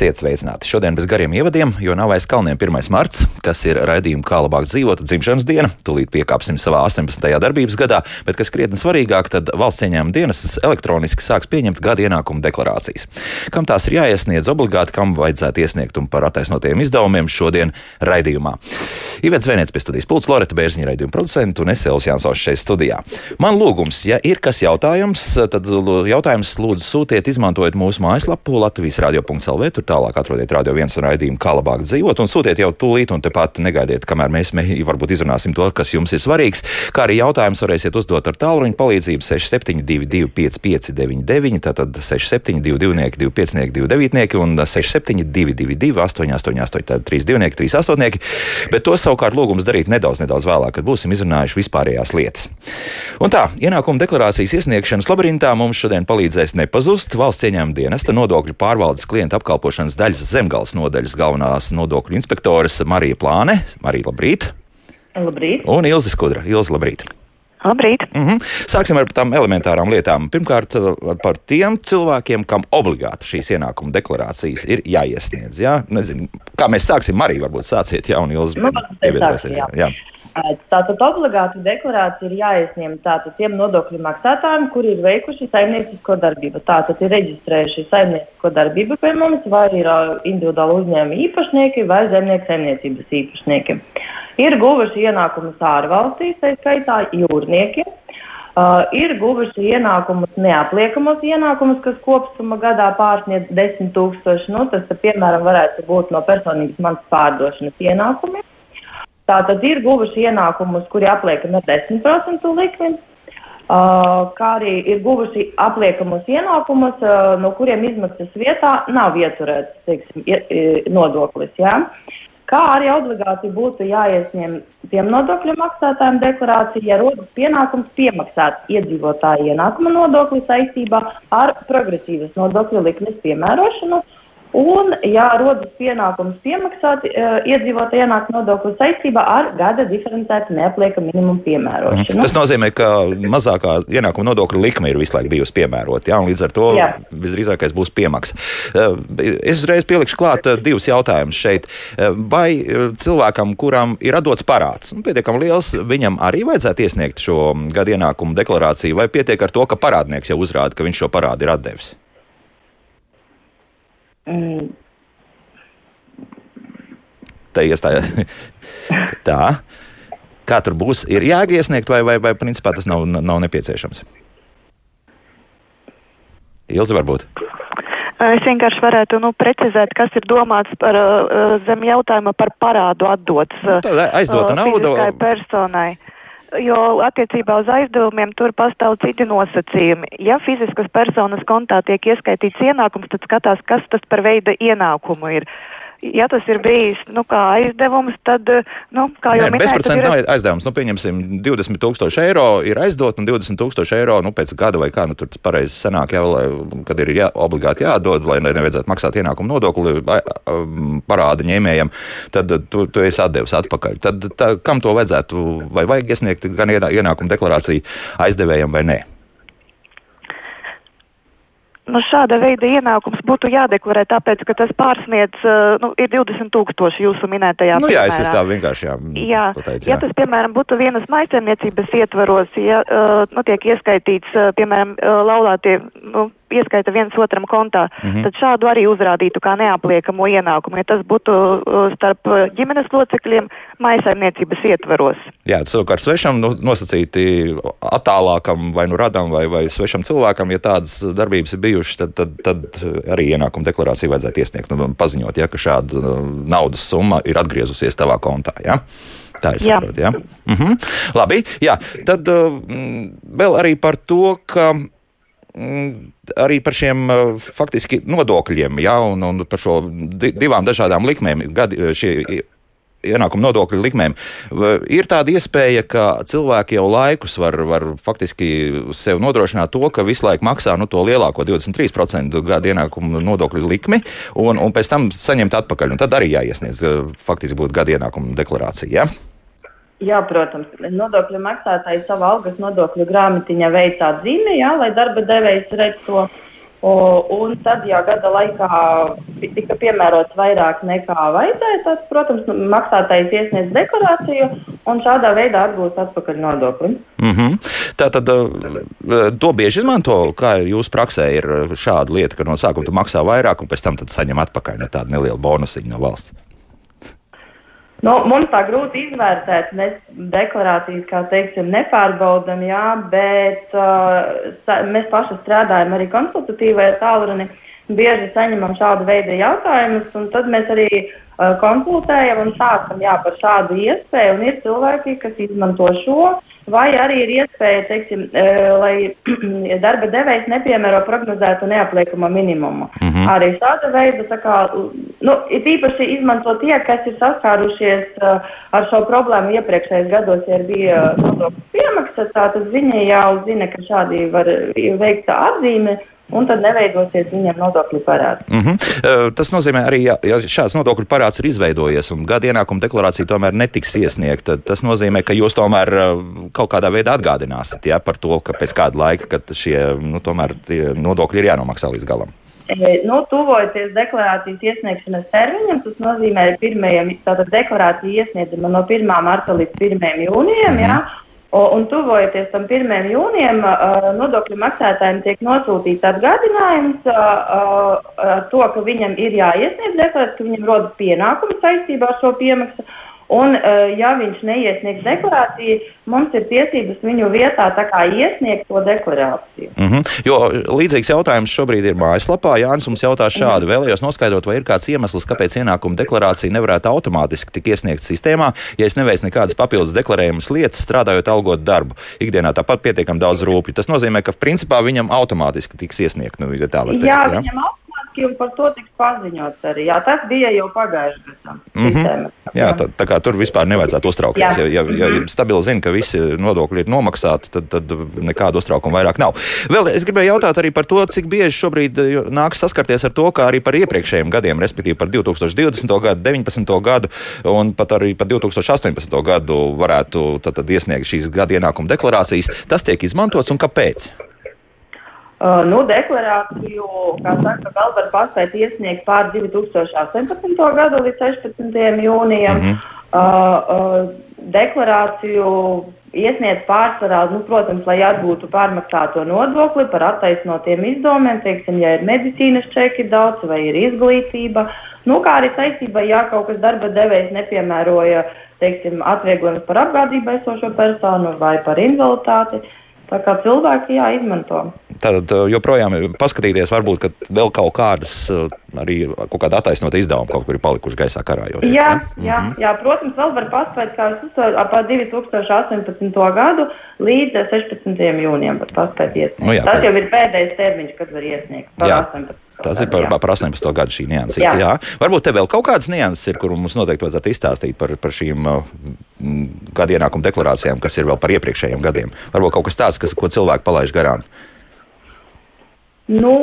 Esiet sveicināti! Šodien bez gariem ievadiem, jo nav aiz kalniem 1. marts, kas ir raidījuma kā labāk dzīvot dzimšanas diena. Tūlīt piekāpsim savā 18. darbības gadā, bet kas krietni svarīgāk, tad valsts ieņēmuma dienestas elektroniski sāks pieņemt gada ienākumu deklarācijas. Kam tās ir jāiesniedz obligāti, kam vajadzētu iesniegt un par attaisnotiem izdevumiem šodien raidījumā. Ivets Vēnēts pie studijas pults, Loreta Bērziņa raidījuma producenta un Esēls Jansons šeit studijā. Man lūgums, ja ir kas jautājums, tad jautājums lūdzu sūtiet izmantojot mūsu mājaslapu Latvijas radio.lv tur tālāk atrodiet radio viens raidījumu, kā labāk dzīvot, un sūtiet jau tūlīt, un tepat negaidiet, kamēr mēs mē, varbūt izrunāsim to, kas jums ir svarīgs. Kā arī jautājums varēsiet uzdot ar tālruņa palīdzību 6722, 5599, tātad 6722, 25, 29 un 6722, 888, tātad 32, 38. Bet to savukārt lūgums darīt nedaudz, nedaudz vēlāk, kad būsim izrunājuši vispārējās lietas. Un tā, ienākuma deklarācijas iesniegšanas labirintā mums šodien palīdzēs nepazust valsts ieņēmuma dienesta nodokļu pārvaldes klienta apkalpošanas daļas zemgāles nodaļas galvenās nodokļu inspektores Marija Plāne. Marija, labrīt! Labrīt! Un Ilzi Skudra. Ilzi, labrīt! Labrīt! Mm -hmm. Sāksim ar tām elementārām lietām. Pirmkārt, par tiem cilvēkiem, kam obligāti šīs ienākuma deklarācijas ir jāiesniedz. Jā? Nezinu, kā mēs sāksim, Marija, varbūt sāciet, ja un Ilzi nu, pievienosies. Tātad obligāti deklarācija ir jāiesņem tātad tiem nodokļu maksātājiem, kuri ir veikuši saimniecisko darbību. Tātad ir reģistrējuši saimniecisko darbību pie mums, vai ir individuāli uzņēmumi īpašnieki vai zemnieku saimniecības īpašnieki. Ir guvuši ienākumus ārvalstīs, tā skaitā jūrnieki. Uh, ir guvuši ienākumus, neapliekamos ienākumus, kas kopsumma gadā pārsniedz 10 tūkstoši. Nu, tas, piemēram, varētu būt no personīgas manas pārdošanas ienākumiem. Tātad ir guvuši ienākumus, kuri apliekami ar 10% likmi, uh, kā arī ir guvuši apliekamus ienākumus, uh, no kuriem izmaksas vietā nav ieturēts teiksim, nodoklis. Ja? Kā arī obligāti būtu jāiesņem tiem nodokļu maksātājiem deklarācija, ja rodas pienākums piemaksāt iedzīvotāju ienākuma nodokli saistībā ar progresīvas nodokļu likmes piemērošanu Un, ja rodas pienākums piemaksāt uh, iedzīvotāju ienākumu nodokli saistībā ar gada diferencētu neaplieka minimumu piemērošanu. Tas nozīmē, ka mazākā ienākuma nodokļa likme ir visu laiku bijusi piemērota, jā, un līdz ar to jā. visdrīzākais būs piemaksa. Uh, es uzreiz pielikšu klāt uh, divus jautājumus šeit. Vai cilvēkam, kuram ir atdots parāds, nu, pietiekami liels, viņam arī vajadzētu iesniegt šo gada ienākumu deklarāciju, vai pietiek ar to, ka parādnieks jau uzrāda, ka viņš šo parādu ir atdevis? Mm. Tā iestāja. tā. Kā tur būs? Ir jāiesniegt, vai, vai, vai principā tas nav, nav nepieciešams? Ilzi varbūt. Es vienkārši varētu nu, precizēt, kas ir domāts par uh, zem jautājuma par parādu atdots. Nu, aizdota uh, nauda. personai. Jo attiecībā uz aizdevumiem tur pastāv citi nosacījumi. Ja fiziskas personas kontā tiek ieskaitīts ienākums, tad skatās, kas tas par veida ienākumu ir. Ja tas ir bijis nu, kā aizdevums, tad, nu, kā jau minēju, bezprocentīgi ir... nav aizdevums. Nu, pieņemsim, 20 tūkstoši eiro ir aizdot, un 20 tūkstoši eiro nu, pēc gada vai kā, nu, tur pareizi sanāk, jau, lai, kad ir jā, obligāti jādod, lai nevajadzētu maksāt ienākumu nodokli parāda ņēmējiem, tad tu, tu esi atdevis atpakaļ. Tad tā, kam to vajadzētu, vai vajag iesniegt gan ienākumu deklarāciju aizdevējiem vai nē? Nu, šāda veida ienākums būtu jādeklarē, tāpēc, ka tas pārsniedz, uh, nu, ir 20 tūkstoši jūsu minētajā. Nu, jā, es tā vienkārši, jā. Jā, pateicu, jā. ja tas, piemēram, būtu vienas maisaimniecības ietvaros, ja, uh, nu, tiek ieskaitīts, uh, piemēram, laulātie, nu, ieskaita viens otram kontā, mm -hmm. tad šādu arī uzrādītu kā neapliekamo ienākumu, ja tas būtu starp ģimenes locekļiem maisaimniecības ietvaros. Jā, savukārt svešam nu, nosacīti attālākam vai nu radam vai, vai svešam cilvēkam, ja tādas darbības ir bijušas, tad, tad, tad arī ienākuma deklarāciju vajadzētu iesniegt, nu, paziņot, ja, ka šāda naudas summa ir atgriezusies tavā kontā. Ja? Tā ir saprotu, jā. Ja? Mhm. Labi, jā. Tad uh, vēl arī par to, ka arī par šiem uh, faktiski nodokļiem, ja, un, un par šo divām dažādām likmēm, gadi, šie ienākuma nodokļu likmēm. Ir tāda iespēja, ka cilvēki jau laikus var, var faktiski sev nodrošināt to, ka visu laiku maksā nu, to lielāko 23% gada ienākuma nodokļu likmi, un, un pēc tam saņemt atpakaļ. Un tad arī jāiesniedz faktiski būtu gada ienākuma deklarācija. Ja? Jā, protams, nodokļu maksātāji savu algas nodokļu grāmatiņā veic atzīmi, jā, lai darba devējs redz to. Un tad, ja gada laikā tika piemērots vairāk nekā vajadzēja, tad, protams, maksātājs iesniedz deklarāciju un šādā veidā atgūst atpakaļ nodokli. Mm -hmm. Tā tad to bieži izmanto, kā jūsu praksē ir šāda lieta, ka no sākuma tu maksā vairāk un pēc tam saņem atpakaļ no tāda neliela bonusiņa no valsts. Nu, mums tā grūti izvērtēt, mēs deklarācijas, kā teiksim, nepārbaudam, jā, bet uh, mēs paši strādājam arī konsultatīvajā tālruni, bieži saņemam šādu veidu jautājumus, un tad mēs arī uh, konsultējam un sākam, jā, par šādu iespēju, un ir cilvēki, kas izmanto šo vai arī ir iespēja, teiksim, e, lai darba devējs nepiemēro prognozētu neapliekamo minimumu. Mm -hmm. Arī šāda veida, tā kā, nu, ir īpaši izmanto tie, kas ir saskārušies uh, ar šo problēmu iepriekšējos gados, ja bija nodokļu piemaksas, tātad viņi jau zina, ka šādi var veikt atzīme un tad neveidosies viņam nodokļu parāds. Mm -hmm. Tas nozīmē arī, ja, ja šāds nodokļu parāds ir izveidojies un gada ienākuma deklarācija tomēr netiks iesniegta, tad tas nozīmē, ka jūs tomēr kaut kādā veidā atgādināsiet ja, par to, ka pēc kāda laika, šie nu, nodokļi ir jānomaksā līdz galam. Nu, tuvojoties deklarācijas iesniegšanas termiņam, tas nozīmē, ka deklarācija iesniedzama no 1. marta līdz 1. jūnijam. Mm -hmm. ja, Un tuvojoties tam 1. jūnijam, nodokļu maksātājiem tiek nosūtīts atgādinājums ar to, ka viņam ir jāiesniedz deklarācija, ka viņam rodas pienākumi saistībā ar šo piemaksu. Un, eh, ja viņš neiesniegs deklarāciju, mums ir tiesības viņu vietā iesniegt to deklarāciju. Mm -hmm. Jo līdzīgs jautājums šobrīd ir mājaslapā. Jānis mums jautā šādi: mm -hmm. vēlējos noskaidrot, vai ir kāds iemesls, kāpēc ienākuma deklarācija nevarētu automātiski tik iesniegt sistēmā, ja es neveicu nekādas papildus deklarējumas lietas, strādājot algot darbu. Ikdienā tāpat pietiekami daudz rūpju. Tas nozīmē, ka principā viņam automātiski tiks iesniegt. Nu, ja var teikt. Jā, viņam automātiski un par to tiks paziņots arī. Jā, tas bija jau pagājušajā gadā. Mm -hmm. Jā, tā, tā kā tur vispār nevajadzētu uztraukties. Jā. Ja, ja, ja stabili zina, ka visi nodokļi ir nomaksāti, tad, tad nekādu uztraukumu vairāk nav. Vēl es gribēju jautāt arī par to, cik bieži šobrīd nāks saskarties ar to, kā arī par iepriekšējiem gadiem, respektīvi par 2020. gadu, 19. gadu un pat arī par 2018. gadu varētu tad, tad iesniegt šīs gada ienākuma deklarācijas. Tas tiek izmantots un kāpēc? Uh, nu, deklarāciju, kā saka, vēl var paspēt iesniegt pār 2018. gadu līdz 16. jūnijam. Mm -hmm. uh, uh, deklarāciju iesniedz pārsvarā, nu, protams, lai atgūtu pārmaksāto nodokli par attaisnotiem izdevumiem, teiksim, ja ir medicīnas čeki daudz vai ir izglītība, nu, kā arī saistībā, ja kaut kas darba devējs nepiemēroja, teiksim, atvieglojums par apgādību esošo personu vai par invaliditāti. Uh, Tā kā cilvēki jāizmanto. Tad joprojām paskatīties, varbūt vēl kaut kādas arī kaut kāda attaisnota izdevuma kaut kur ir palikuši gaisā karājoties. Jā, ja? jā, mm -hmm. jā, protams, vēl var paspēt, kā es uzsveru, ap 2018. gadu līdz 16. jūnijam var paspēt iesniegt. Nu, jā, Tas jau ir pēdējais termiņš, kad var iesniegt. Par 18. Tas ir par, par 18. gadu šī nianses. Jā. jā. Varbūt te vēl kaut kādas nianses ir, kur mums noteikti vajadzētu izstāstīt par, par šīm uh, gadu ienākumu deklarācijām, kas ir vēl par iepriekšējiem gadiem. Varbūt kaut kas tāds, kas, ko cilvēki palaiž garām. Nu,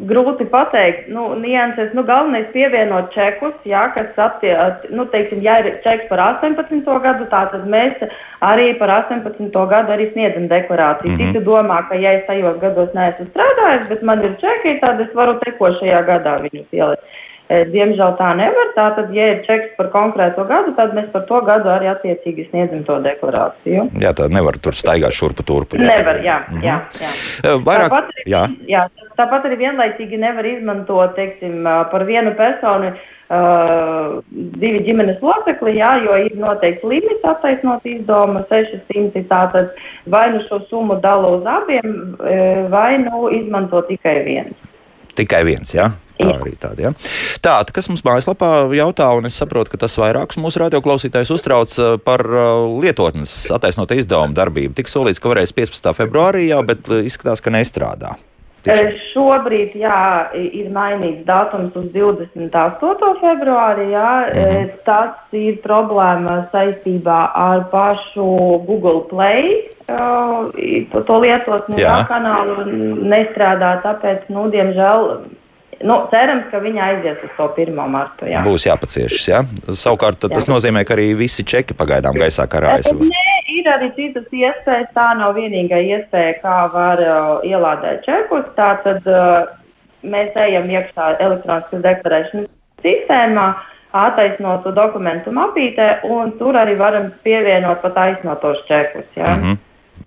Grūti pateikt, nu, nianses, nu, galvenais pievienot čekus, jā, kas attiec, nu, teiksim, ja ir čeks par 18. gadu, tātad mēs arī par 18. gadu arī sniedzam deklarāciju. Mm -hmm. Citi domā, ka, ja es tajos gados neesmu strādājis, bet man ir čeki, tad es varu tekošajā gadā viņus ielikt. Diemžēl tā nevar. Tātad, ja ir čeks par konkrēto gadu, tad mēs par to gadu arī attiecīgi sniedzam to deklarāciju. Jā, tā nevar tur staigāt šurpu turpu. Jā. Nevar, jā. Mm -hmm. jā, jā. Vairāk, tāpat, arī, jā. Jā, tāpat arī vienlaicīgi nevar izmantot, teiksim, par vienu personu. Uh, divi ģimenes locekli, jā, jo ir noteikts limits attaisnot izdevumu 600. Tātad vai nu šo summu dala uz abiem, vai nu izmanto tikai viens. Tikai viens, jā. Tā arī tāda. Ja? Tā, kas mums mājaslapā jautā, un es saprotu, ka tas vairākus mūsu radioklausītājus uztrauc eh, par eh, lietotnes attaisnotu izdevumu darbību. Tik solīts, ka varēs 15. februārī jau, bet eh, izskatās, ka nestrādā. Tieši. Šobrīd jā, ir mainīts datums uz 28. februāri. Jā. -hmm. Tas ir problēma saistībā ar pašu Google Play. To lietotni kanālu nestrādā, tāpēc, nu, diemžēl Nu, cerams, ka viņa aizies uz to 1. martu. Jā. Būs jāpaciešas. Jā? Savukārt jā. tas nozīmē, ka arī visi čeki pagaidām gaisā karājas. Nē, ir arī citas iespējas. Tā nav vienīgā iespēja, kā var uh, ielādēt čekus. Tātad uh, mēs ejam iekšā elektroniskas deklarēšanas sistēmā, attaisnotu dokumentu mapītē, un tur arī varam pievienot pat aiznotos čekus. Ja? Mm -hmm.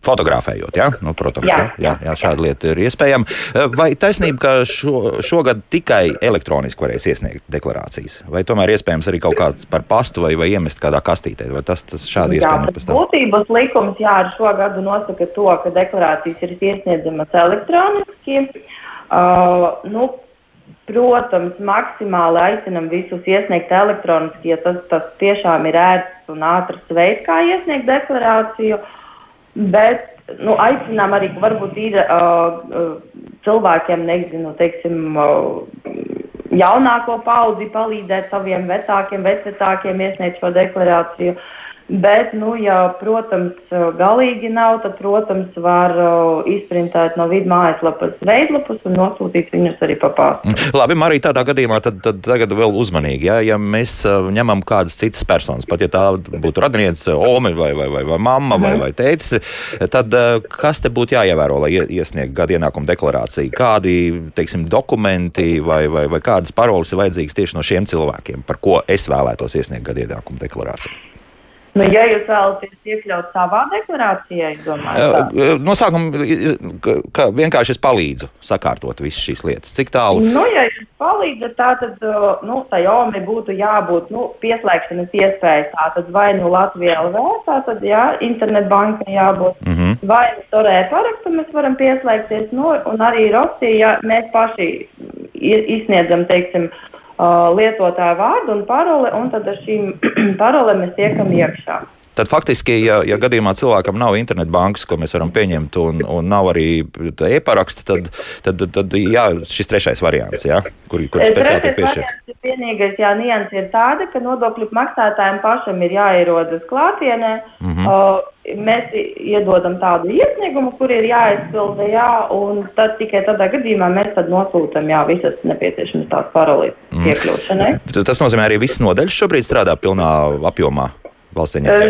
Fotografējot, jā, nu, protams, jā. Jā, jā, šāda lieta ir iespējama. Vai taisnība, ka šo, šogad tikai elektroniski varēs iesniegt deklarācijas, vai tomēr iespējams arī kaut kāds par pastu vai, vai iemest kādā kastītē, vai tas, tas šādi iespēja nepastāv? Būtības likums, jā, ar šo gadu nosaka to, ka deklarācijas ir iesniedzamas elektroniski. Uh, nu, Protams, maksimāli aicinam visus iesniegt elektroniski, ja tas, tas tiešām ir ērts un ātrs veids, kā iesniegt deklarāciju. Uh, Bet nu, aicinām arī, ka varbūt ir uh, cilvēkiem, nezinu, teiksim, uh, jaunāko paudzi palīdzēt saviem vecākiem, vecvecākiem iesniegt šo deklarāciju. Uh, Bet, nu, ja, protams, galīgi nav, tad, protams, var uh, izprintēt no vidu mājaslapas veidlapus un nosūtīt viņus arī pa pastu. Mm. Labi, Marija, tādā gadījumā tad, tad tagad vēl uzmanīgi, ja, ja mēs uh, ņemam kādas citas personas, pat ja tā būtu radiniece, ome vai, vai, vai, vai mamma vai, mhm. vai tētis, tad uh, kas te būtu jāievēro, lai iesniegtu gadu ienākumu deklarāciju? Kādi, teiksim, dokumenti vai, vai, vai kādas paroles ir vajadzīgas tieši no šiem cilvēkiem, par ko es vēlētos iesniegt gadu ienākumu deklarāciju? Nu, ja jūs vēlaties iekļaut savā deklarācijā, tā. no sākuma ka vienkārši es palīdzu sakārtot visas šīs lietas. Cik tālu? Nu, ja jūs palīdzat, tad, nu, tā jomai būtu jābūt, nu, pieslēgšanas iespējas, tā tad vai nu Latvijā LV, tā tad, jā, internetbanka jābūt, mm -hmm. vai nu torē parakstu mēs varam pieslēgties, nu, un arī Rosija, ja mēs paši izsniedzam, teiksim, Uh, lietotāju vārdu un paroli, un tad ar šīm parolēm mēs tiekam iekšā. Tad faktiski, ja, ja gadījumā cilvēkam nav internetbankas, ko mēs varam pieņemt, un, un nav arī e-paraksta, tad, tad, tad jā, šis trešais variants, jā, kur, kur speciāli tiek piešķirts. Vienīgais jā, nianses ir tāda, ka nodokļu maksātājiem pašam ir jāierodas klātienē. Mm -hmm. uh, mēs iedodam tādu iesniegumu, kur ir jāizpilda, jā, un tad tikai tādā gadījumā mēs tad nosūtam, jā, visas nepieciešamas tās paralīzes mm. iekļūšanai. Tas nozīmē arī visas nodaļas šobrīd strādā pilnā apjomā.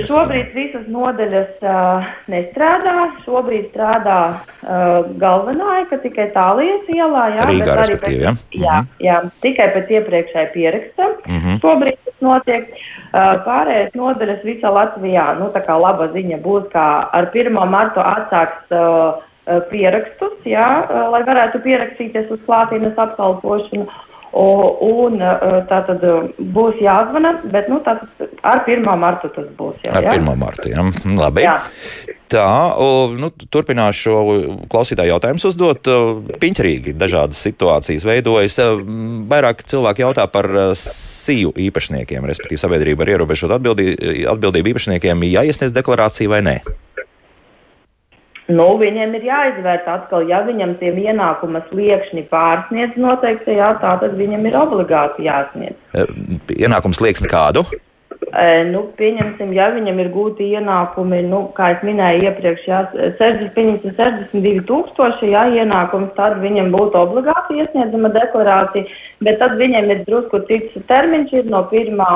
Šobrīd visas nodaļas uh, nestrādā. Šobrīd strādā uh, galvenā, ka tikai tālijas ielā. Jā, Rīgā, respektīvi, pēc, ja? jā, mm -hmm. jā, tikai pēc iepriekšēja pieraksta. Mm -hmm. Šobrīd tas notiek. Uh, pārējais nodaļas visā Latvijā. Nu, tā kā laba ziņa būs, ka ar 1. martu atsāks uh, pierakstus, jā, uh, lai varētu pierakstīties uz klātienes apkalpošanu. Un tā tad būs jāzvana, bet nu, ar 1. martu tas būs. Jā, ar 1. martu, jā. Labi. Jā. Tā, nu, turpināšu šo klausītāju jautājumu uzdot. Piņķerīgi dažādas situācijas veidojas. Vairāk cilvēki jautā par sīju īpašniekiem, respektīvi sabiedrība ar ierobežotu atbildību īpašniekiem, jāiesniedz deklarācija vai nē. Nu, viņiem ir jāizvērta atkal, ja viņam tie ienākuma sliekšņi pārsniedz noteikti, jā, tā tad viņam ir obligāti jāsniedz. E, ienākums sliekšņi kādu? E, nu, pieņemsim, ja viņam ir gūti ienākumi, nu, kā es minēju iepriekš, jā, 60, 62 tūkstoši jā, ienākums, tad viņam būtu obligāti iesniedzama deklarācija, bet tad viņam ir drusku cits termiņš, ir no pirmā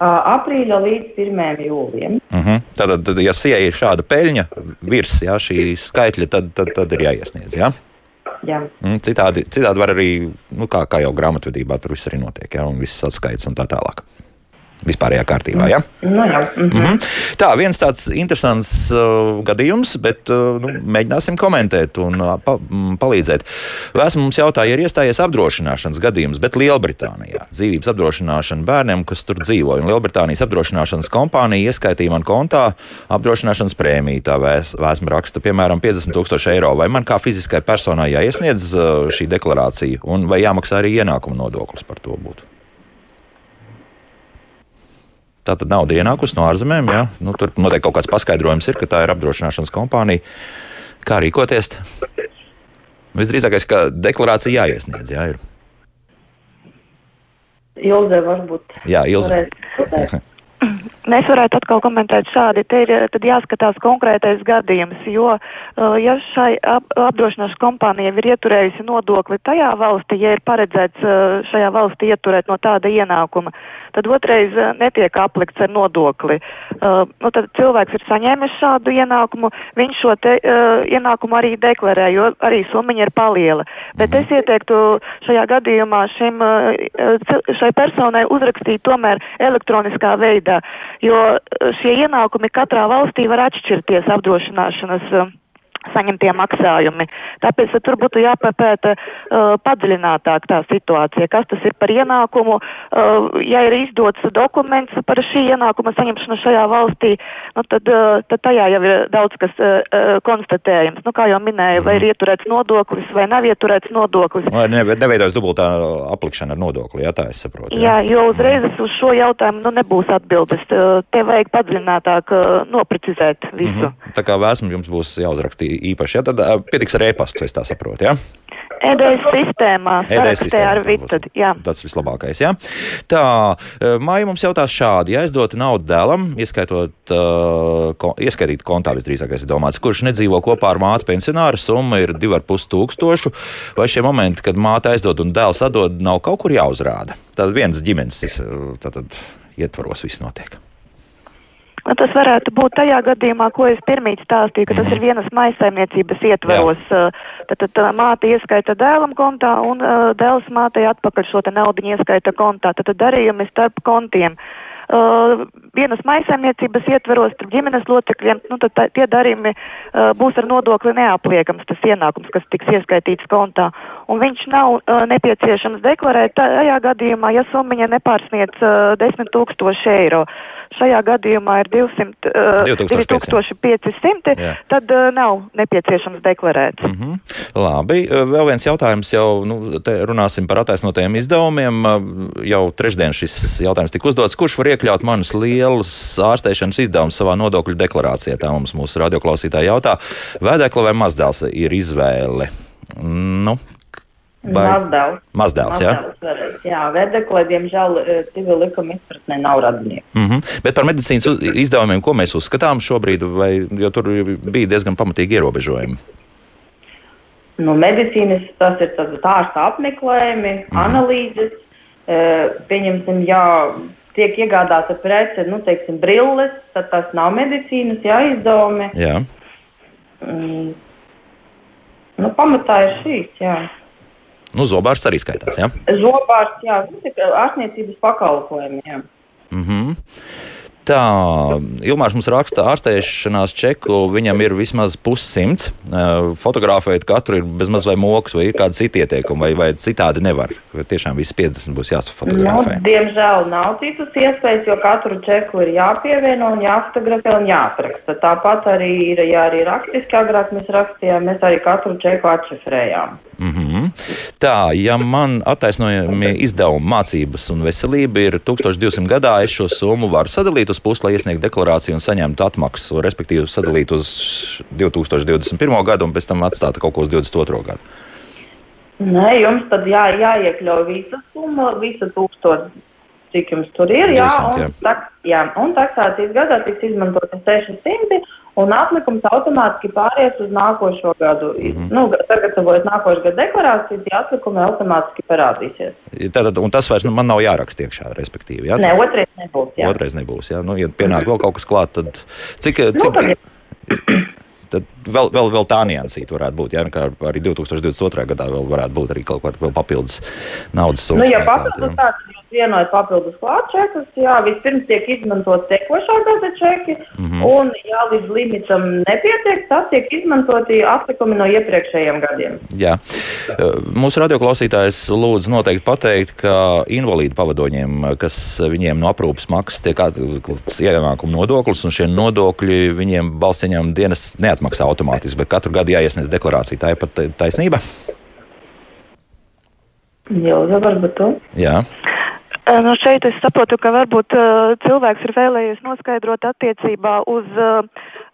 aprīļa līdz 1. jūlijam. Uh mhm. -huh. Tātad, tad, ja sieja ir šāda peļņa virs jā, šī skaitļa, tad, tad, tad ir jāiesniedz. Jā? Jā. Mm, citādi, citādi var arī, nu, kā, kā jau grāmatvedībā, tur viss arī notiek, jā, un viss atskaits un tā tālāk vispārējā kārtībā. Ja? Nu, jā. Mm. Mm -hmm. Tā, viens tāds interesants uh, gadījums, bet uh, nu, mēģināsim komentēt un uh, pa, m, palīdzēt. Vēsmu mums jautāja, ir iestājies apdrošināšanas gadījums, bet Lielbritānijā dzīvības apdrošināšana bērniem, kas tur dzīvo. Lielbritānijas apdrošināšanas kompānija ieskaitīja man kontā apdrošināšanas prēmiju. Tā vēs, vēsma raksta, piemēram, 50 tūkstoši eiro. Vai man kā fiziskai personai jāiesniedz uh, šī deklarācija, un vai jāmaksā arī ienākuma nodoklis par to būtu? Tā tad nauda ienākusi no ārzemēm. Ja? Nu, tur noteikti kaut kāds paskaidrojums ir, ka tā ir apdrošināšanas kompānija. Kā rīkoties? Visdrīzākais, ka deklarācija jāiesniedz. Jā, ir. Ilze varbūt. Jā, Ilze. Es varētu atkal komentēt šādi. Te ir jāskatās konkrētais gadījums, jo, uh, ja šai ap, apdrošināšanas kompānija ir ieturējusi nodokli tajā valstī, ja ir paredzēts uh, šajā valstī ieturēt no tāda ienākuma, tad otrais uh, netiek aplikts ar nodokli. Nu, tad cilvēks ir saņēmis šādu ienākumu, viņš šo te, ienākumu arī deklarē, jo arī summiņa ir paliela. Bet es ieteiktu šajā gadījumā šim, šai personai uzrakstīt tomēr elektroniskā veidā jo eh, šie ienākumi katrā valstī var atšķirties apdrošināšanas uh, saņemtie maksājumi. Tāpēc tur būtu jāpapēta uh, padziļinātāk tā situācija, kas tas ir par ienākumu. Uh, ja ir izdots dokuments par šī ienākuma saņemšanu šajā valstī, nu, tad, uh, tad tajā jau ir daudz kas uh, uh, konstatējams. Nu, kā jau minēju, vai ir mhm. ieturēts nodoklis vai nav ieturēts nodoklis. Vai ne, neveidojas dubultā aplikšana ar nodokli, jā, tā es saprotu. Jā, jā jo uzreiz mm. uz šo jautājumu nu, nebūs atbildes. Te vajag padziļinātāk uh, noprecizēt visu. Mm -hmm. Tā kā vēsmu jums būs jāuzrakstī īpaši. Ja? Tad pietiks ar e-pastu, es tā saprotu. Ja? EDS sistēmā. EDS sistēmā ar Vitad, jā. Tas vislabākais, jā. Tā, māja mums jautās šādi, ja aizdota naudu dēlam, ieskaitot, uh, ko, ieskaitīt kontā visdrīzākais ir domāts, kurš nedzīvo kopā ar māti pensionāru, summa ir 2,5 tūkstošu, vai šie momenti, kad māte aizdod un dēls atdod, nav kaut kur jāuzrāda? Tad viens ģimenes tātad, ietvaros viss notiek. Nu, tas varētu būt tajā gadījumā, ko es pirmīt stāstīju, ka tas ir vienas maisaimniecības ietvaros. Jā. Tad, tad māte ieskaita dēlam kontā un dēls mātei atpakaļ šo naudu ieskaita kontā. Tad, tad darījumi starp kontiem. Uh, vienas maisaimniecības ietveros starp ģimenes locekļiem, nu, tad tā, tie darījumi uh, būs ar nodokli neapliekams, tas ienākums, kas tiks ieskaitīts kontā. Un viņš nav uh, nepieciešams deklarēt tajā gadījumā, ja summiņa nepārsniec uh, 10 tūkstoši eiro. Šajā gadījumā ir 200, uh, 2500, Jā. tad uh, nav nepieciešams deklarēt. Mm -hmm. Labi, uh, vēl viens jautājums jau, nu, te runāsim par attaisnotajiem izdevumiem. Uh, jau trešdien šis jautājums tika uzdots. Kurš var iekļaut manas lielas ārsteišanas izdevumus savā nodokļu deklarācijā? Tā mums mūsu radioklausītāji jautā. Vēdekla vai mazdēls ir izvēle? Nu, Mazdēls. Mazdēls, jā. Mazdēls, jā, vedekle, diemžēl, e, civil likuma izpratnē nav radinieki. Mm -hmm. Bet par medicīnas izdevumiem, ko mēs uzskatām šobrīd, vai, jo tur bija diezgan pamatīgi ierobežojumi? Nu, medicīnas tas ir tas ārsta apmeklējumi, mm -hmm. analīzes, e, pieņemsim, jā, tiek iegādāta prece, nu, teiksim, brilles, tad tas nav medicīnas, jā, izdevumi. Jā. Mm. Nu, pamatā ir šīs, jā. Nu, zobārs arī skaitās. Ja? Zobārs, jā, tas ir ārstniecības pakalpojumi. Jā. Mm -hmm. Tā, Ilmārs mums raksta ārstēšanās čeku, viņam ir vismaz pussimts. Fotografēt katru ir bezmaz vai moks, vai ir kādi citi ieteikumi, vai, vai citādi nevar. Tiešām visi 50 būs jāsafotografē. Nu, diemžēl nav citas iespējas, jo katru čeku ir jāpievieno un jāfotografē un jāapraksta. Tāpat arī ir, ja arī rakstiski agrāk mēs rakstījām, mēs arī katru čeku atšifrējām. Mm -hmm. Tā, ja man attaisnojami izdevumi mācības un veselība ir 1200 gadā, es šo summu varu sadalīt uz pusi, lai iesniegtu deklarāciju un saņemtu atmaksu, respektīvi sadalīt uz 2021. gadu un pēc tam atstāt kaut ko uz 2022. gadu. Nē, jums tad jā, jāiekļauj visa summa, visa tūkstoša, cik jums tur ir. Jā, 200, un, jā. Tak, jā, un taksācijas gadā tiks izmantoti 600 un atlikums automātiski pāries uz nākošo gadu. Mm -hmm. nu, sagatavojot nākošo gadu deklarāciju, tie atlikumi automātiski parādīsies. Tātad, un tas vairs nu, man nav jāraksta iekšā, respektīvi. Jā? Nē, otrais nebūs. Jā. Otrais nebūs. Jā. Nu, ja pienāk vēl kaut kas klāt, tad cik. cik... Nu, tad vēl, vēl, vēl tā niansīta varētu būt. Jā, nu, arī 2022. gadā vēl varētu būt arī kaut kāda papildus naudas summa. Nu, ja papildus tāds vienot papildus klāt čekus, jā, vispirms tiek izmantot tekošā gada čeki, mm -hmm. un, ja līdz limitam nepietiek, tad tiek izmantoti atlikumi no iepriekšējiem gadiem. Jā. Mūsu radioklausītājs lūdzu noteikti pateikt, ka invalīdu pavadoņiem, kas viņiem no aprūpas maksas, tiek atlikts ienākumu nodoklis, un šie nodokļi viņiem balsiņām dienas neatmaksā automātiski, bet katru gadu jāiesniedz deklarācija. Tā ir pat taisnība? Jā, varbūt to. Jā. Nu šeit es saprotu, ka varbūt uh, cilvēks ir vēlējies noskaidrot attiecībā uz uh,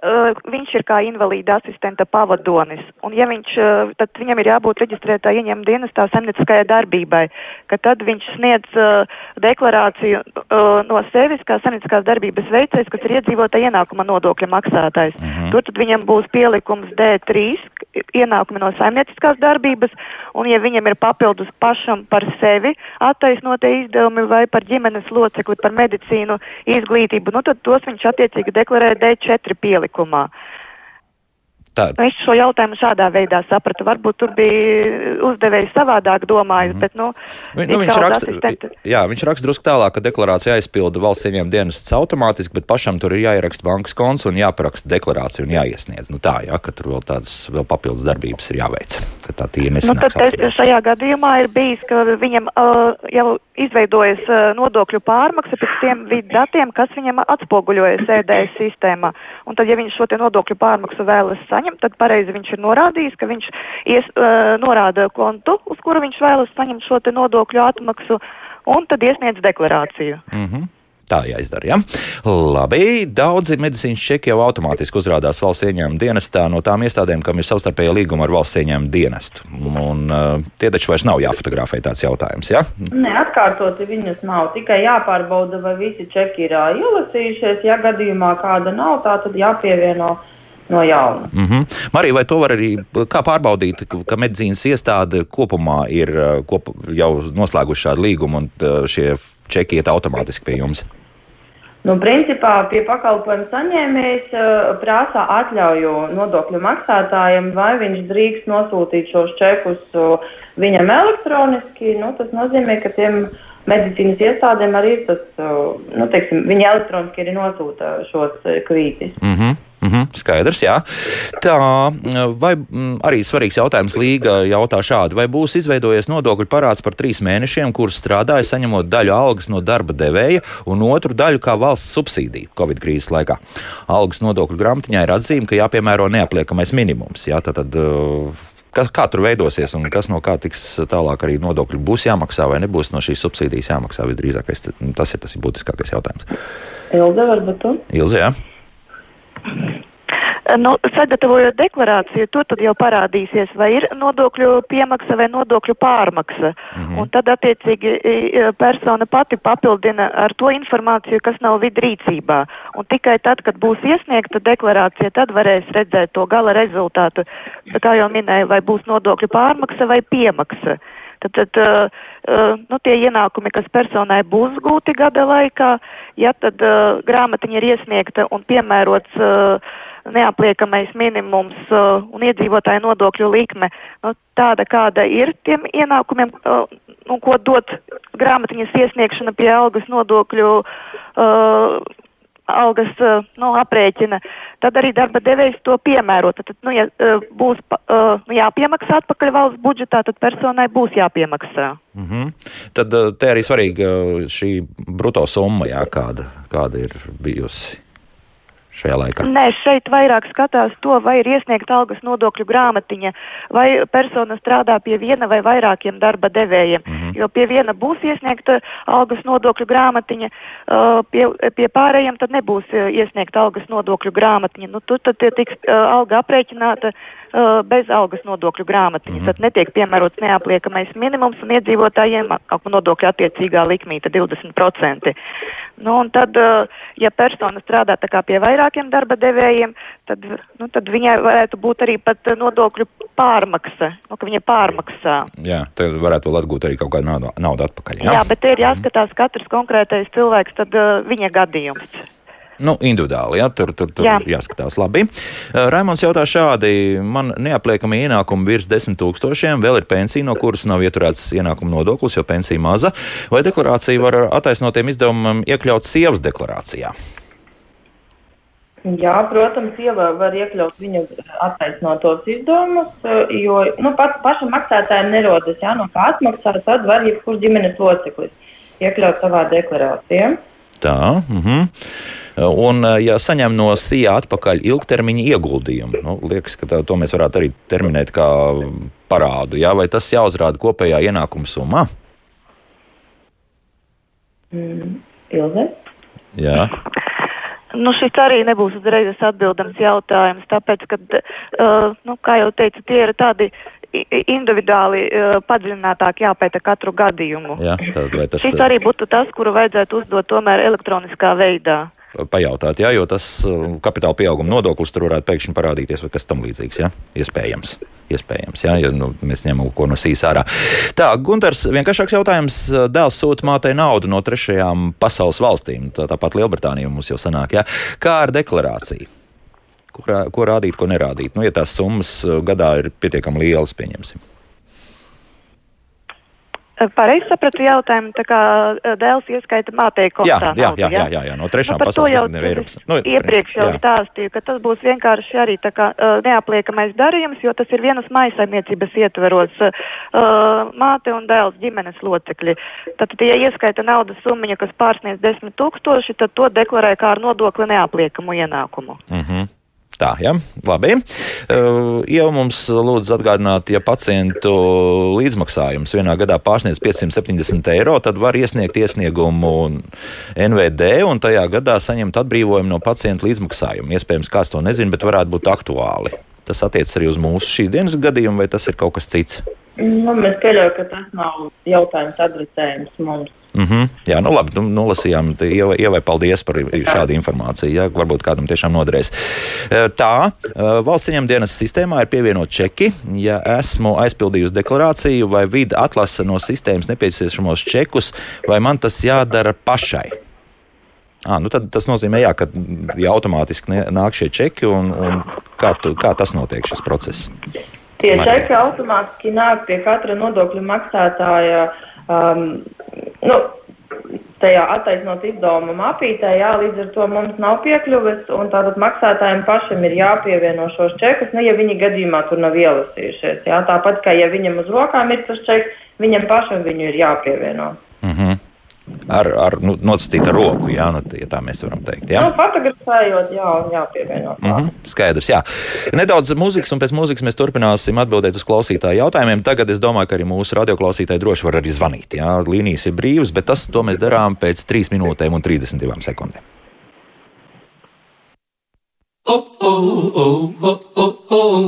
Uh, viņš ir kā invalīda asistenta pavadonis. Un ja viņš, uh, tad viņam ir jābūt reģistrētā ieņēmuma dienestā saimnieciskajai darbībai, ka tad viņš sniedz uh, deklarāciju no sevis kā saimnieciskās darbības veicējs, kas ir iedzīvotā ienākuma nodokļa maksātājs. Uh mhm. -huh. Tur tad viņam būs pielikums D3, ienākumi no saimnieciskās darbības, un ja viņam ir papildus pašam par sevi attaisnotie izdevumi vai par ģimenes locekli, par medicīnu, izglītību, nu tad tos viņš attiecīgi deklarē D4 pielikumu priekšlikumā. Tā. Es šo jautājumu šādā veidā sapratu. Varbūt tur bija uzdevējs savādāk domājis, mm -hmm. bet, nu, nu viņš, raksta, asistenti... jā, viņš raksta drusku tālāk, ka deklarācija aizpilda valsts ieņēmuma dienests automātiski, bet pašam tur ir jāieraksta bankas konts un jāparaksta deklarācija un jāiesniedz. Nu tā, jā, ka tur vēl tādas vēl papildus darbības ir jāveic. Tad tā tīri nesanāks. Nu, tad šajā gadījumā ir bijis, ka viņam uh, jau izveidojas uh, nodokļu pārmaksa pēc tiem datiem, kas viņam atspoguļojas EDS sistēmā. Un tad, ja viņš šo te nodokļu pārmaksu vēlas saņemt, saņemt, tad pareizi viņš ir norādījis, ka viņš ies, uh, norāda kontu, uz kuru viņš vēlas saņemt šo te nodokļu atmaksu, un tad iesniedz deklarāciju. Mm -hmm. Tā jāizdara. Ja? Labi, daudzi medicīnas čeki jau automātiski uzrādās valsts ieņēmuma dienestā no tām iestādēm, kam ir savstarpēja līguma ar valsts ieņēmuma dienestu. Un, uh, tie taču vairs nav jāfotografē tāds jautājums. Ja? Nē, atkārtoti viņus nav. Tikai jāpārbauda, vai visi čeki ir uh, ielasījušies. Ja gadījumā kāda nav, tā tad jāpievieno no jauna. Mm -hmm. Marija, vai to var arī pārbaudīt, ka medicīnas iestāde kopumā ir kop, jau noslēguši šādu līgumu un šie čeki iet automātiski pie jums? Nu, principā pie pakalpojumu saņēmējas uh, prasa atļauju nodokļu maksātājiem, vai viņš drīkst nosūtīt šos čekus uh, viņam elektroniski. Nu, tas nozīmē, ka tiem medicīnas iestādēm arī ir tas, uh, nu, teiksim, viņi elektroniski arī nosūta šos kvītis. Mm -hmm. Skaidrs, jā. Tā, vai arī svarīgs jautājums Līga jautā šādi, vai būs izveidojies nodokļu parāds par trīs mēnešiem, kurus strādāja saņemot daļu algas no darba devēja un otru daļu kā valsts subsīdiju Covid krīzes laikā. Algas nodokļu grāmatiņā ir atzīme, ka jāpiemēro neapliekamais minimums. Jā, tad, tad, Kā, kā tur veidosies un kas no kā tiks tālāk arī nodokļi būs jāmaksā vai nebūs no šīs subsīdijas jāmaksā visdrīzākais. Tas ir tas ir būtiskākais jautājums. Ilze, varbūt tu? Ilze, jā. Nu, sagatavojot deklarāciju, tur tad jau parādīsies, vai ir nodokļu piemaksa vai nodokļu pārmaksa. -hmm. Un tad, attiecīgi, persona pati papildina ar to informāciju, kas nav vidrīcībā. Un tikai tad, kad būs iesniegta deklarācija, tad varēs redzēt to gala rezultātu. Kā jau minēju, vai būs nodokļu pārmaksa vai piemaksa. Tad, tad uh, uh, nu, tie ienākumi, kas personai būs gūti gada laikā, ja tad uh, grāmatiņa ir iesniegta un piemērots uh, neapliekamais minimums uh, un iedzīvotāju nodokļu likme nu, tāda, kāda ir tiem ienākumiem, uh, nu, ko dot grāmatiņas iesniegšana pie algas nodokļu uh, algas nu, aprēķina, tad arī darba devējs to piemēro. Tad, nu, ja būs nu, jāpiemaksā atpakaļ valsts budžetā, tad personai būs jāpiemaksā. Mm -hmm. Tad te arī svarīga šī bruto summa, jā, kāda, kāda ir bijusi šajā laikā? Nē, šeit vairāk skatās to, vai ir iesniegta algas nodokļu grāmatiņa, vai persona strādā pie viena vai vairākiem darba devējiem. Mm -hmm. Jo pie viena būs iesniegta algas nodokļu grāmatiņa, uh, pie, pie pārējiem tad nebūs uh, iesniegta algas nodokļu grāmatiņa. Nu, tur tad tiks uh, alga aprēķināta uh, bez algas nodokļu grāmatiņas. Mm -hmm. Tad netiek piemērots neapliekamais minimums un iedzīvotājiem nodokļu attiecīgā likmīta 20%. Nu, un tad, uh, ja persona strādā tā kā pie vairākiem darba devējiem, tad, nu, tad viņai varētu būt arī pat nodokļu pārmaksa, nu, ka viņa pārmaksā. Jā, tad varētu vēl atgūt arī kaut kādu naudu, naudu atpakaļ. Jā, jā bet ir jāskatās katrs konkrētais cilvēks, tad uh, viņa gadījums. Nu, individuāli, ja, tur, tur, tur Jā. jāskatās labi. Uh, Raimons jautā šādi, man neapliekami ienākumi virs desmit tūkstošiem, vēl ir pensija, no kuras nav ieturēts ienākuma nodoklis, jo pensija maza, vai deklarācija var attaisnotiem izdevumiem iekļaut sievas deklarācijā? Jā, protams, sieva var iekļaut viņu attaisnotos izdevumus, jo nu, pats pašam maksātājiem nerodas, jā, no kā atmaksā, tad var jebkurš ģimenes loceklis iekļaut savā deklarācijā. Tā, uh mhm. -huh. Un, ja saņem no SIA atpakaļ ilgtermiņa ieguldījumu, nu, liekas, ka tā, to mēs varētu arī terminēt kā parādu, jā, vai tas jāuzrāda kopējā ienākuma summā? Mm? Jā. Nu, šis arī nebūs uzreiz atbildams jautājums, tāpēc, ka, uh, nu, kā jau teicu, tie ir tādi individuāli uh, padziļinātāk jāpēta katru gadījumu. Jā, tad, tas šis arī būtu tas, kuru vajadzētu uzdot tomēr elektroniskā veidā pajautāt, jā, jo tas uh, kapitāla pieauguma nodoklis tur varētu pēkšņi parādīties vai kas tam līdzīgs. Jā? Iespējams. Iespējams, jā, ja nu, mēs ņemam ko no sīs ārā. Tā, Gunārs, vienkāršāks jautājums. Dēls sūta mātei naudu no trešajām pasaules valstīm, tā, tāpat Lielbritānija mums jau sanāk. Jā. Kā ar deklarāciju? Ko, ko rādīt, ko nerādīt? Nu, ja tās summas uh, gadā ir pietiekami lielas, pieņemsim. Pareizi sapratu jautājumu, tā kā dēls ieskaita mātei kontā. Jā, jā, jā, jā, jā, jā, no trešām nu, pasaules jau Eiropas. Nu, iepriekš jau jā. stāstīju, ka tas būs vienkārši arī tā kā uh, neapliekamais darījums, jo tas ir vienas maisaimniecības ietveros uh, māte un dēls ģimenes locekļi. Tātad, ja ieskaita naudas summiņa, kas pārsniedz desmit tūkstoši, tad to deklarē kā ar nodokli neapliekamu ienākumu. Uh mhm. Tā, ja? Labi. Jau mums lūdzu atgādināt, ja pacientu līdzmaksājums vienā gadā pārsniedz 570 eiro, tad var iesniegt iesniegumu NVD un tajā gadā saņemt atbrīvojumu no pacientu līdzmaksājuma. Iespējams, kāds to nezina, bet varētu būt aktuāli. Tas attiecas arī uz mūsu šīs dienas gadījumu, vai tas ir kaut kas cits? Nu, mēs pieļaujam, ka tas nav jautājums adresējums mums. Mm -hmm. Jā, nu labi, nu, nolasījām. Ievai, paldies par šādu informāciju. Jā, varbūt kādam tiešām noderēs. E, tā, e, valsts ieņemdienas sistēmā ir pievienot čeki. Ja esmu aizpildījusi deklarāciju vai vidi atlasa no sistēmas nepieciešamos čekus, vai man tas jādara pašai? À, nu tad tas nozīmē, jā, ka ja automātiski nāk šie čeki, un, un kā, tu, kā tas notiek, šis process? Tie čeki automātiski nāk pie katra nodokļu maksātāja. Um, nu, tajā attaisnot izdevuma mapītē, jā, līdz ar to mums nav piekļuves, un tātad maksātājiem pašam ir jāpievieno šos čekus, nu, ja viņi gadījumā tur nav ielasījušies, jā, tāpat kā ja viņam uz rokām ir tas čeks, viņam pašam viņu ir jāpievieno. Mm -hmm ar, ar nu, nosacītu roku, jā, nu, ja tā mēs varam teikt. Jā, nu, fotografējot, jā, jāpievieno. Mm -hmm, skaidrs, jā. Nedaudz muzikas, un pēc muzikas mēs turpināsim atbildēt uz klausītāju jautājumiem. Tagad es domāju, ka arī mūsu radioklausītāji droši var arī zvanīt. Jā, līnijas ir brīvas, bet tas to mēs darām pēc 3 minūtēm un 32 sekundēm.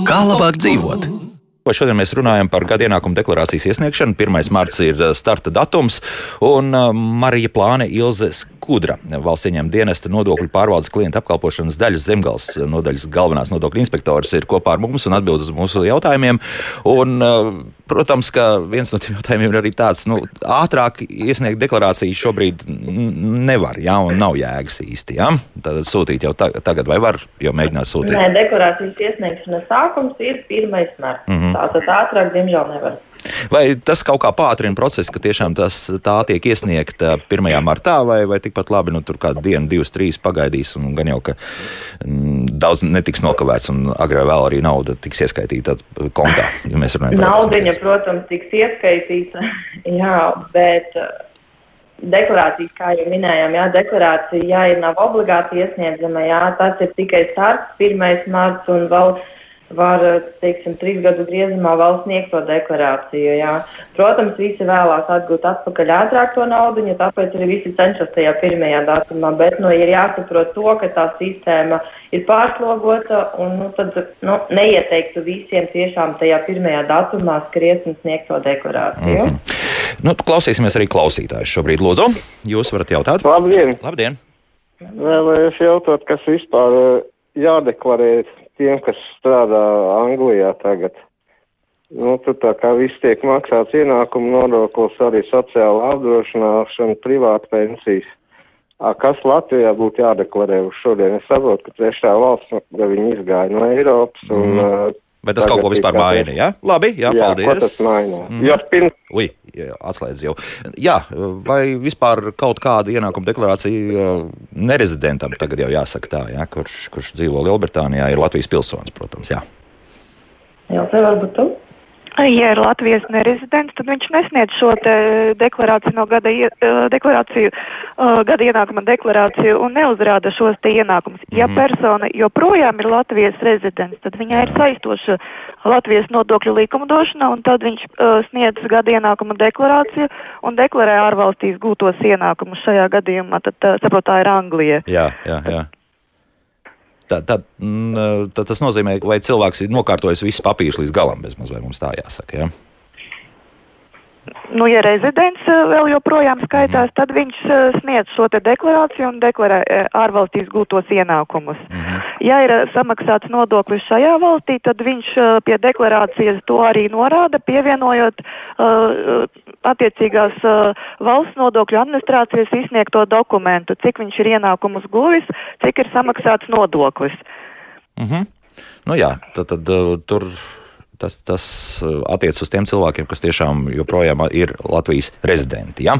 Kā labāk dzīvot? Šodien mēs runājam par gada ienākumu deklarācijas iesniegšanu. 1. marts ir eh, starta datums, un eh, Marija Plāne Ilze Skudra, valsts ieņēmuma dienesta nodokļu pārvaldes klienta apkalpošanas daļas zemgals nodaļas galvenās nodokļu inspektors, ir kopā ar mums un atbild uz mūsu jautājumiem. Un, eh, protams, ka viens no tiem jautājumiem ir arī tāds, nu, ātrāk iesniegt deklarāciju šobrīd nevar, jā, un nav jēgas īsti. Jā? Tad sūtīt jau tagad, vai var jau mēģināt sūtīt? Nē, deklarācijas iesniegšanas sākums ir 1. marts. Mm -hmm. Tātad ātrāk, diemžēl, nevar. Vai tas kaut kā pātrina procesu, ka tiešām tas tā tiek iesniegta 1. martā, vai, vai tikpat labi, nu tur kādu dienu, divas, trīs pagaidīs, un gan jau, ka m, daudz netiks nokavēts, un agrāk vēl arī nauda tiks ieskaitīta kontā, ja mēs runājam par Naudiņa, protams, tiks ieskaitīta, jā, bet uh, deklarācija, kā jau minējām, jā, deklarācija, jā, ir nav obligāti iesniedzama, jā, tas ir tikai starts 1. marts un vēl var, teiksim, trīs gadu griezumā vēl sniegt to deklarāciju. Jā. Protams, visi vēlās atgūt atpakaļ ātrāk to naudu, ja tāpēc arī visi cenšas tajā pirmajā datumā, bet, nu, ir jāsaprot to, ka tā sistēma ir pārslogota un, nu, tad, nu, neieteiktu visiem tiešām tajā pirmajā datumā skriet un sniegt to deklarāciju. Mm -hmm. Nu, klausīsimies arī klausītājus šobrīd, lūdzu. Jūs varat jautāt? Labdien! Labdien. Vēlējos jautāt, kas vispār jādeklarē tiem, kas strādā Anglijā tagad. Nu, tur tā kā viss tiek maksāts ienākumu nodoklis, arī sociāla apdrošināšana, privāta pensijas. A, kas Latvijā būtu jādeklarē uz šodien? Es saprotu, ka trešā valsts, ka viņi izgāja no Eiropas. Un, mm. Bet tas kaut ko vispār maina, jā? Labi, jā, jā paldies. tas maina? Mm. Jo pirms... Ui, atslēdz jau. Jā, vai vispār kaut kāda ienākuma deklarācija nerezidentam tagad jau jāsaka tā, jā, kurš, kurš dzīvo Lielbritānijā, ir Latvijas pilsonis, protams, jā. Jā, tā varbūt tu. Ja ir Latvijas nerezidents, tad viņš nesniedz šo deklarāciju no gada, deklarāciju, gada ienākuma deklarāciju un neuzrāda šos te ienākumus. Ja Mhm. persona joprojām ir Latvijas rezidents, tad viņai ir saistoša Latvijas nodokļu likumdošana un tad viņš uh, sniedz gada ienākuma deklarāciju un deklarē ārvalstīs gūtos ienākumus šajā gadījumā. Tad, uh, saprot, tā ir Anglija. Jā, jā, jā. Tā, tā, mm, tā, tas nozīmē, vai cilvēks ir nokārtojis visus papīrus līdz galam, bezmaz vai mums tā jāsaka. Ja? Nu, ja rezidents eh, vēl joprojām skaitās, tad viņš eh, sniedz šo te deklarāciju un deklarē eh, ārvalstīs gūtos ienākumus. Mhm. Ja ir samaksāts nodoklis šajā valstī, tad viņš pie deklarācijas to arī norāda, pievienojot uh, attiecīgās uh, valsts nodokļu administrācijas izsniegto dokumentu, cik viņš ir ienākumus guvis, cik ir samaksāts nodoklis. Mhm. Nu, jā, tad, tad uh, tur tas, tas uh, attiecas uz tiem cilvēkiem, kas tiešām joprojām ir Latvijas rezidenti. Ja?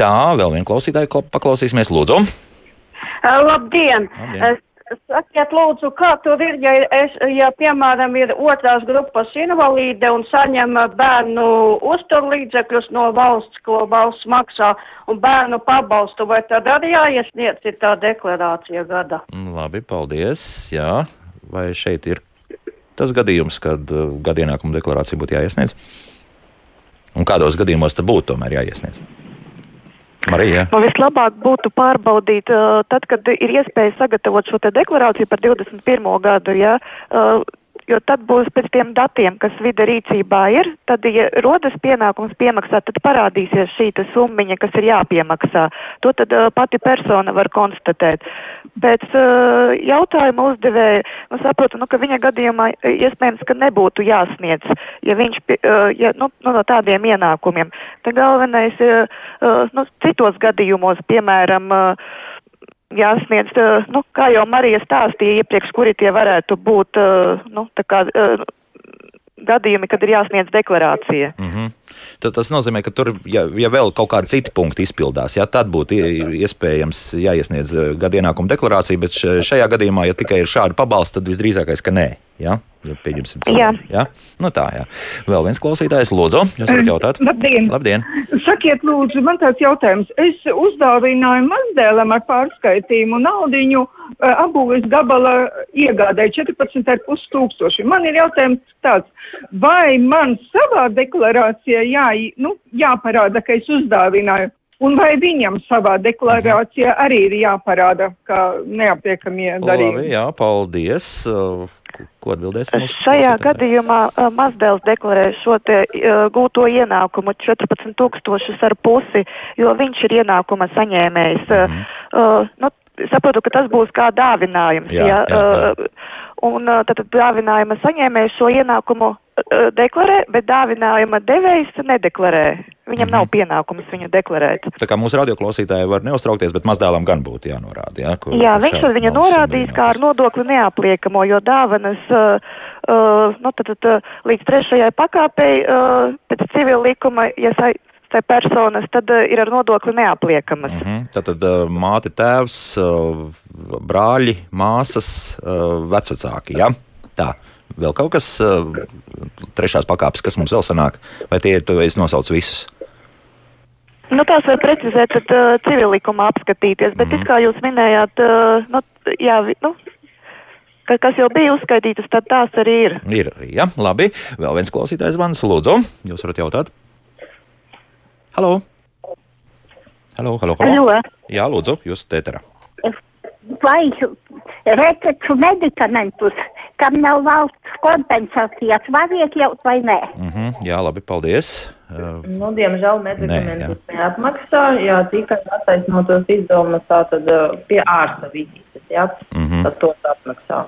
Tā, vēl viena klausītāja, kla- paklausīsimies, lūdzu. Uh, Labdien! Labdien. Es- Sakiet, lūdzu, kā tur ir, ja, es, ja piemēram, ir otrās grupas invalīde un saņem bērnu uzturlīdzekļus no valsts, ko valsts maksā, un bērnu pabalstu, vai tad arī jāiesniedz ir tā deklarācija gada? Labi, paldies. Jā. Vai šeit ir tas gadījums, kad uh, gada ienākuma deklarācija būtu jāiesniedz? Un kādos gadījumos tad būtu tomēr jāiesniedz? Marija. Nu, vislabāk būtu pārbaudīt, uh, tad, kad ir iespēja sagatavot šo deklarāciju par 21. gadu, ja, uh, jo tad būs pēc tiem datiem, kas vide rīcībā ir, tad, ja rodas pienākums piemaksāt, tad parādīsies šī summiņa, kas ir jāpiemaksā. To tad uh, pati persona var konstatēt. Pēc uh, jautājuma uzdevēja, nu, saprotu, nu, ka viņa gadījumā iespējams, ka nebūtu jāsniedz, ja viņš, uh, ja, nu, nu, no tādiem ienākumiem. Te galvenais uh, nu, citos gadījumos, piemēram, uh, jāsniedz, uh, nu, kā jau Marija stāstīja iepriekš, kuri tie varētu būt, uh, nu, tā kā, uh, gadījumi, kad ir jāsniedz deklarācija. Mm -hmm. Tad tas nozīmē, ka tur, ja, ja vēl kaut kādi citi punkti izpildās, ja, tad būtu ie- iespējams jāiesniedz eh, gada ienākuma deklarācija, bet šajā gadījumā, ja tikai ir šādi pabalsti, tad visdrīzākais, ka nē. Ja? Ja pieņemsim Jā. cilvēku. Ja? Nu tā, jā. Vēl viens klausītājs, lūdzu, jūs varat jautāt? Labdien! Labdien! Sakiet, lūdzu, man tāds jautājums. Es uzdāvināju mazdēlam ar pārskaitījumu naudiņu uh, abūves gabala iegādēju 14,5 tūkstoši. Man ir jautājums tāds, vai man savā deklarācijā jā, nu, jāparāda, ka es uzdāvināju, un vai viņam savā deklarācijā arī ir jāparāda, kā neaptiekamie darījumi? Labi, jā, paldies. Uh, ko- mūsu Šajā klausītājai? gadījumā uh, mazdēls deklarē šo te uh, gūto ienākumu 14 tūkstošus ar pusi, jo viņš ir ienākuma saņēmējs. Mhm. Uh, nu, saprotu, ka tas būs kā dāvinājums. Jā, ja, jā, jā. uh, Un tad dāvinājuma saņēmējs šo ienākumu deklarē, bet dāvinājuma devējs nedeklarē. Viņam Mhm. nav pienākums viņu deklarēt. Tā kā mūsu radioklausītāji var neuztraukties, bet mazdēlam gan būtu jānorāda. Jā, kur, Jā, viņš tad viņu norādīs kā ar nodokli neapliekamo, jo dāvanas uh, uh, nu, tad, tad, līdz trešajai pakāpei uh, pēc civila likuma, ja saistē personas, tad uh, ir ar nodokli neapliekamas. Mhm. Tātad uh, māte, tēvs, uh, brāļi, māsas, uh, vecvecāki. Ja? Tā. Vēl kaut kas, uh, trešās pakāpes, kas mums vēl sanāk, vai tie ir, tu esi nosauc visus? Nu, tās var precizēt, tad uh, civila likuma apskatīties, bet, mm. kā jūs minējāt, uh, nu, jā, nu, ka, kas jau bija uzskaitītas, tad tās arī ir. Ir arī, ja? Labi. Vēl viens klausītājs zvans, lūdzu. Jūs varat jautāt? Halo! Halo, halo, halo. Allo. Jā, lūdzu, jūs tēterā. vai recepšu medikamentus, kam nav valsts kompensācijas, var iekļaut vai nē? Mhm. Jā, labi, paldies. Uh, Nu, diemžēl medikamentus neapmaksā, jā, tikai attaisnotos izdevumus tātad pie ārsta vizītes, jā, Mhm. tad tos atmaksā.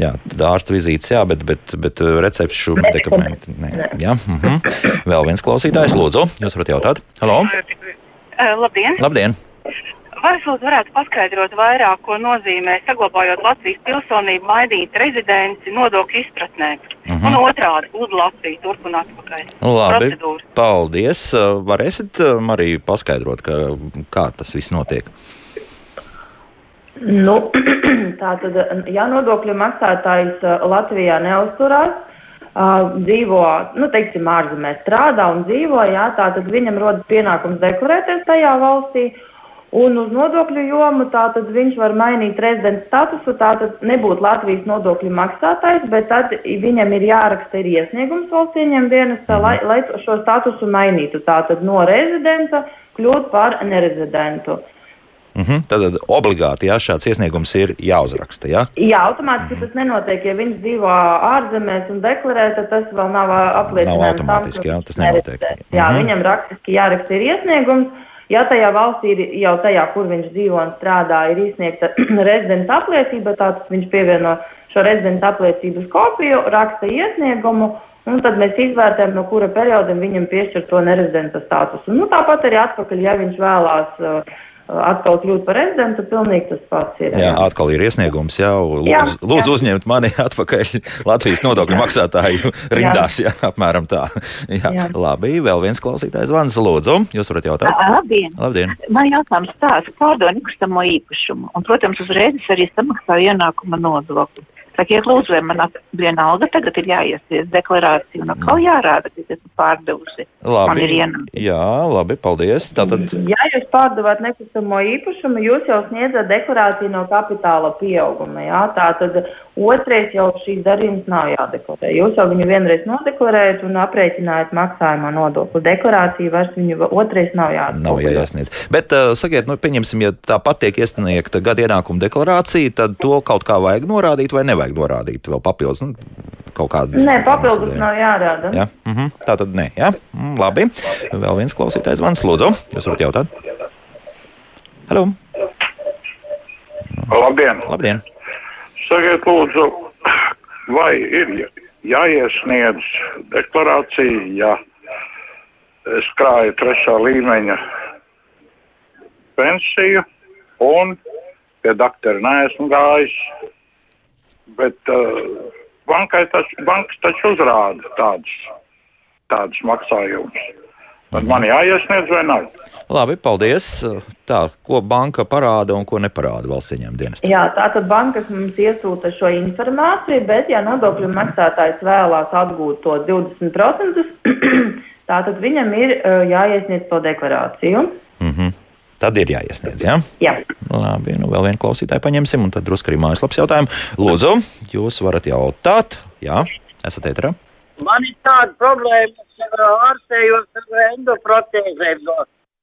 Jā, tad ārsta vizītes, jā, bet, bet, bet uh, recepšu medikamenti. Nē, jā. Mhm. Vēl viens klausītājs, lūdzu, jūs varat jautāt. Halo! Uh, labdien! Labdien! Vai jūs varētu paskaidrot vairāk, ko nozīmē saglabājot Latvijas pilsonību, mainīt rezidenci nodokļu izpratnē? Mhm. Un otrādi, lūdzu Latviju turp un atpakaļ. Labi, Procedūra. paldies. Uh, Varēsiet uh, arī paskaidrot, ka, kā tas viss notiek? Nu, tātad, ja nodokļu maksātājs uh, Latvijā neuzturās, uh, dzīvo, nu, teiksim, ārzemēs strādā un dzīvo, jā, tā tad viņam rodas pienākums deklarēties tajā valstī. Un uz nodokļu jomu tātad viņš var mainīt rezidents statusu, tātad nebūt Latvijas nodokļu maksātājs, bet tad viņam ir jāraksta ir iesniegums valsts ieņem dienestā, lai, lai šo statusu mainītu. Tātad no rezidenta kļūt par nerezidentu. Uh -huh. Tad obligāti jā, šāds iesniegums ir jāuzraksta. Jā, jā automātiski uh -huh. tas nenotiek. Ja viņš dzīvo ārzemēs un deklarē, tad tas vēl nav apliecinājums. Nav automātiski, jā, tas nenotiek. Jā, uh -huh. viņam rakstiski jāraksta ir iesniegums. Ja tajā valstī ir jau tajā, kur viņš dzīvo un strādā, ir izsniegta rezidenta apliecība, tad viņš pievieno šo rezidenta apliecības kopiju, raksta iesniegumu. Un tad mēs izvērtējam, no kura perioda viņam piešķir to nerezidenta statusu. Nu, tāpat arī atpakaļ, ja viņš vēlās uh, atkal kļūt par rezidentu, pilnīgi tas pats ir. Jā, atkal ir iesniegums, jā, lūdzu, jā, lūdzu jā. uzņemt mani atpakaļ Latvijas nodokļu maksātāju rindās, jā, jā apmēram tā. Jā, jā. Labi, vēl viens klausītājs zvans, lūdzu, jūs varat jautāt. Labdien! Labdien. Man jautājums tāds, kādu nekustamo īpašumu, un, protams, uzreiz es arī samaksāju ienākuma nodokli. Sakiet, lūdzu, vai man viena alga tagad ir jāiesniedz deklarācija un atkal jārāda, ka es esmu pārdevusi. Labi, jā, labi, paldies. Tātad... Ja jūs pārdevāt nekustamo īpašumu, jūs jau sniedzat deklarāciju no kapitāla pieauguma, jā, tātad otrais jau šīs darījums nav jādeklarē. Jūs jau viņu vienreiz nodeklarējat un aprēķinājat maksājumā nodokli. Deklarācija vairs viņu otrais nav jādeklarē. Nav jāiesniedz. Bet, uh, sakiet, nu, pieņemsim, ja tāpat tiek iesniegta gada ienākuma deklarācija, tad to kaut kā vajag norādīt vai nevajag? Nevajag norādīt vēl papildus. Nu, kaut kādu. Nē, papildus nav jārāda. Jā, mm -hmm. tā tad nē, jā. Mm, labi. Vēl viens klausītājs zvans, lūdzu. Jūs varat jautāt? Halo! Labdien! Labdien. Sakiet, lūdzu, vai ir jāiesniedz deklarācija, ja es krāju trešā līmeņa pensiju un pie doktora neesmu gājis, bet uh, bankai tas, bankas taču uzrāda tādus, tādus maksājumus. Mhm. man jāiesniedz vai nav? Labi, paldies. Tā, ko banka parāda un ko neparāda valsts ieņēmuma dienestā? Jā, tātad bankas mums iesūta šo informāciju, bet ja nodokļu maksātājs vēlās atgūt to 20%, tātad viņam ir uh, jāiesniedz to deklarāciju. -hmm. Tad ir jāiesniedz. Ja? Jā, labi. Nu, vēl vienu klausītāju paņemsim, un tad drusku arī mājaslapas jautājumu. Lūdzu, jūs varat jautāt. Jā, esat ēterā. Man ir tāda problēma, ka ārstējos ar endoprotēzēm no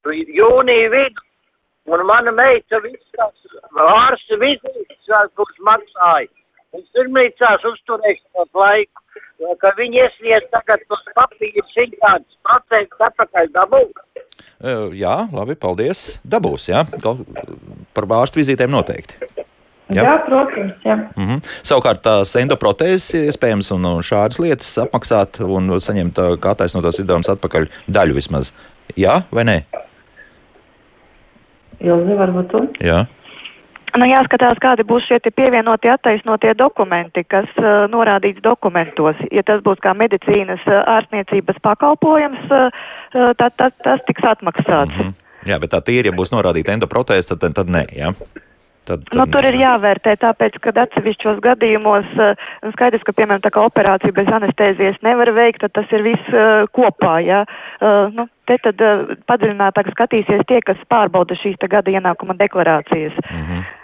jūnija vidus. Un mana meita visas ārsta vizītes, kuras maksāja, un slimnīcās uzturēšanās laiku, ka viņi iesniedz tagad tos papīrus, viņi tādus procentus atpakaļ dabūt. Jā, labi, paldies. Dabūs, jā. Par ārstu vizītēm noteikti. Jā, jā protams. Jā. Mm -hmm. Savukārt tās endoprotēzes iespējams un, un šādas lietas apmaksāt un saņemt kā taisnotos izdevumus atpakaļ daļu vismaz. Jā vai nē? Ilzi, varbūt tu? Jā. Nu, jāskatās, kādi būs šie pievienotie attaisnotie dokumenti, kas uh, norādīts dokumentos. Ja tas būs kā medicīnas uh, ārstniecības pakalpojums, uh, tad, tad tas tiks atmaksāts. Mm -hmm. Jā, bet tā tīri, ja būs norādīta endoprotēze, tad, tad nē. Ja? Tad, tad nu, tur ir jāvērtē, tāpēc, ka atsevišķos gadījumos skaidrs, ka, piemēram, tā kā operācija bez anestēzijas nevar veikt, tad tas ir viss uh, kopā, jā. Uh, nu, te tad uh, padziļinātāk skatīsies tie, kas pārbauda šīs gada ienākuma deklarācijas. Mm -hmm.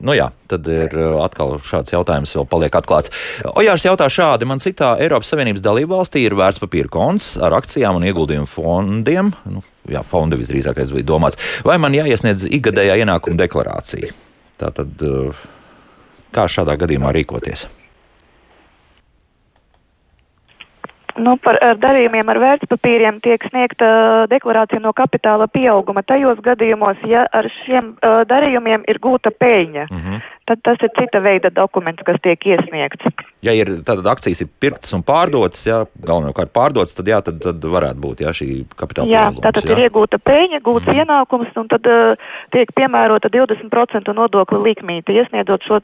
Nu jā, tad ir uh, atkal šāds jautājums vēl paliek atklāts. Ojārs jautā šādi, man citā Eiropas Savienības dalība valstī ir vērtspapīra konts ar akcijām un ieguldījumu fondiem. Nu, jā, fondi visdrīzākais bija domāts. Vai man jāiesniedz ikgadējā ienākuma deklarācija? Tātad, uh, kā šādā gadījumā rīkoties? Nu, par ar darījumiem ar vērtspapīriem tiek sniegta deklarācija no kapitāla pieauguma tajos gadījumos, ja ar šiem uh, darījumiem ir gūta peļņa. Mm -hmm. Tad tas ir cita veida dokuments, kas tiek iesniegts. Ja ir tātad akcijas ir pirktas un pārdotas, jā, galvenokārt pārdotas, tad jā, tad, tad varētu būt jā, šī kapitāla jā, pieaugums. Tātad jā, ir iegūta peļņa, gūts mm -hmm. ienākums, un tad uh, tiek piemērota 20% nodokļa likmīte, iesniedzot šo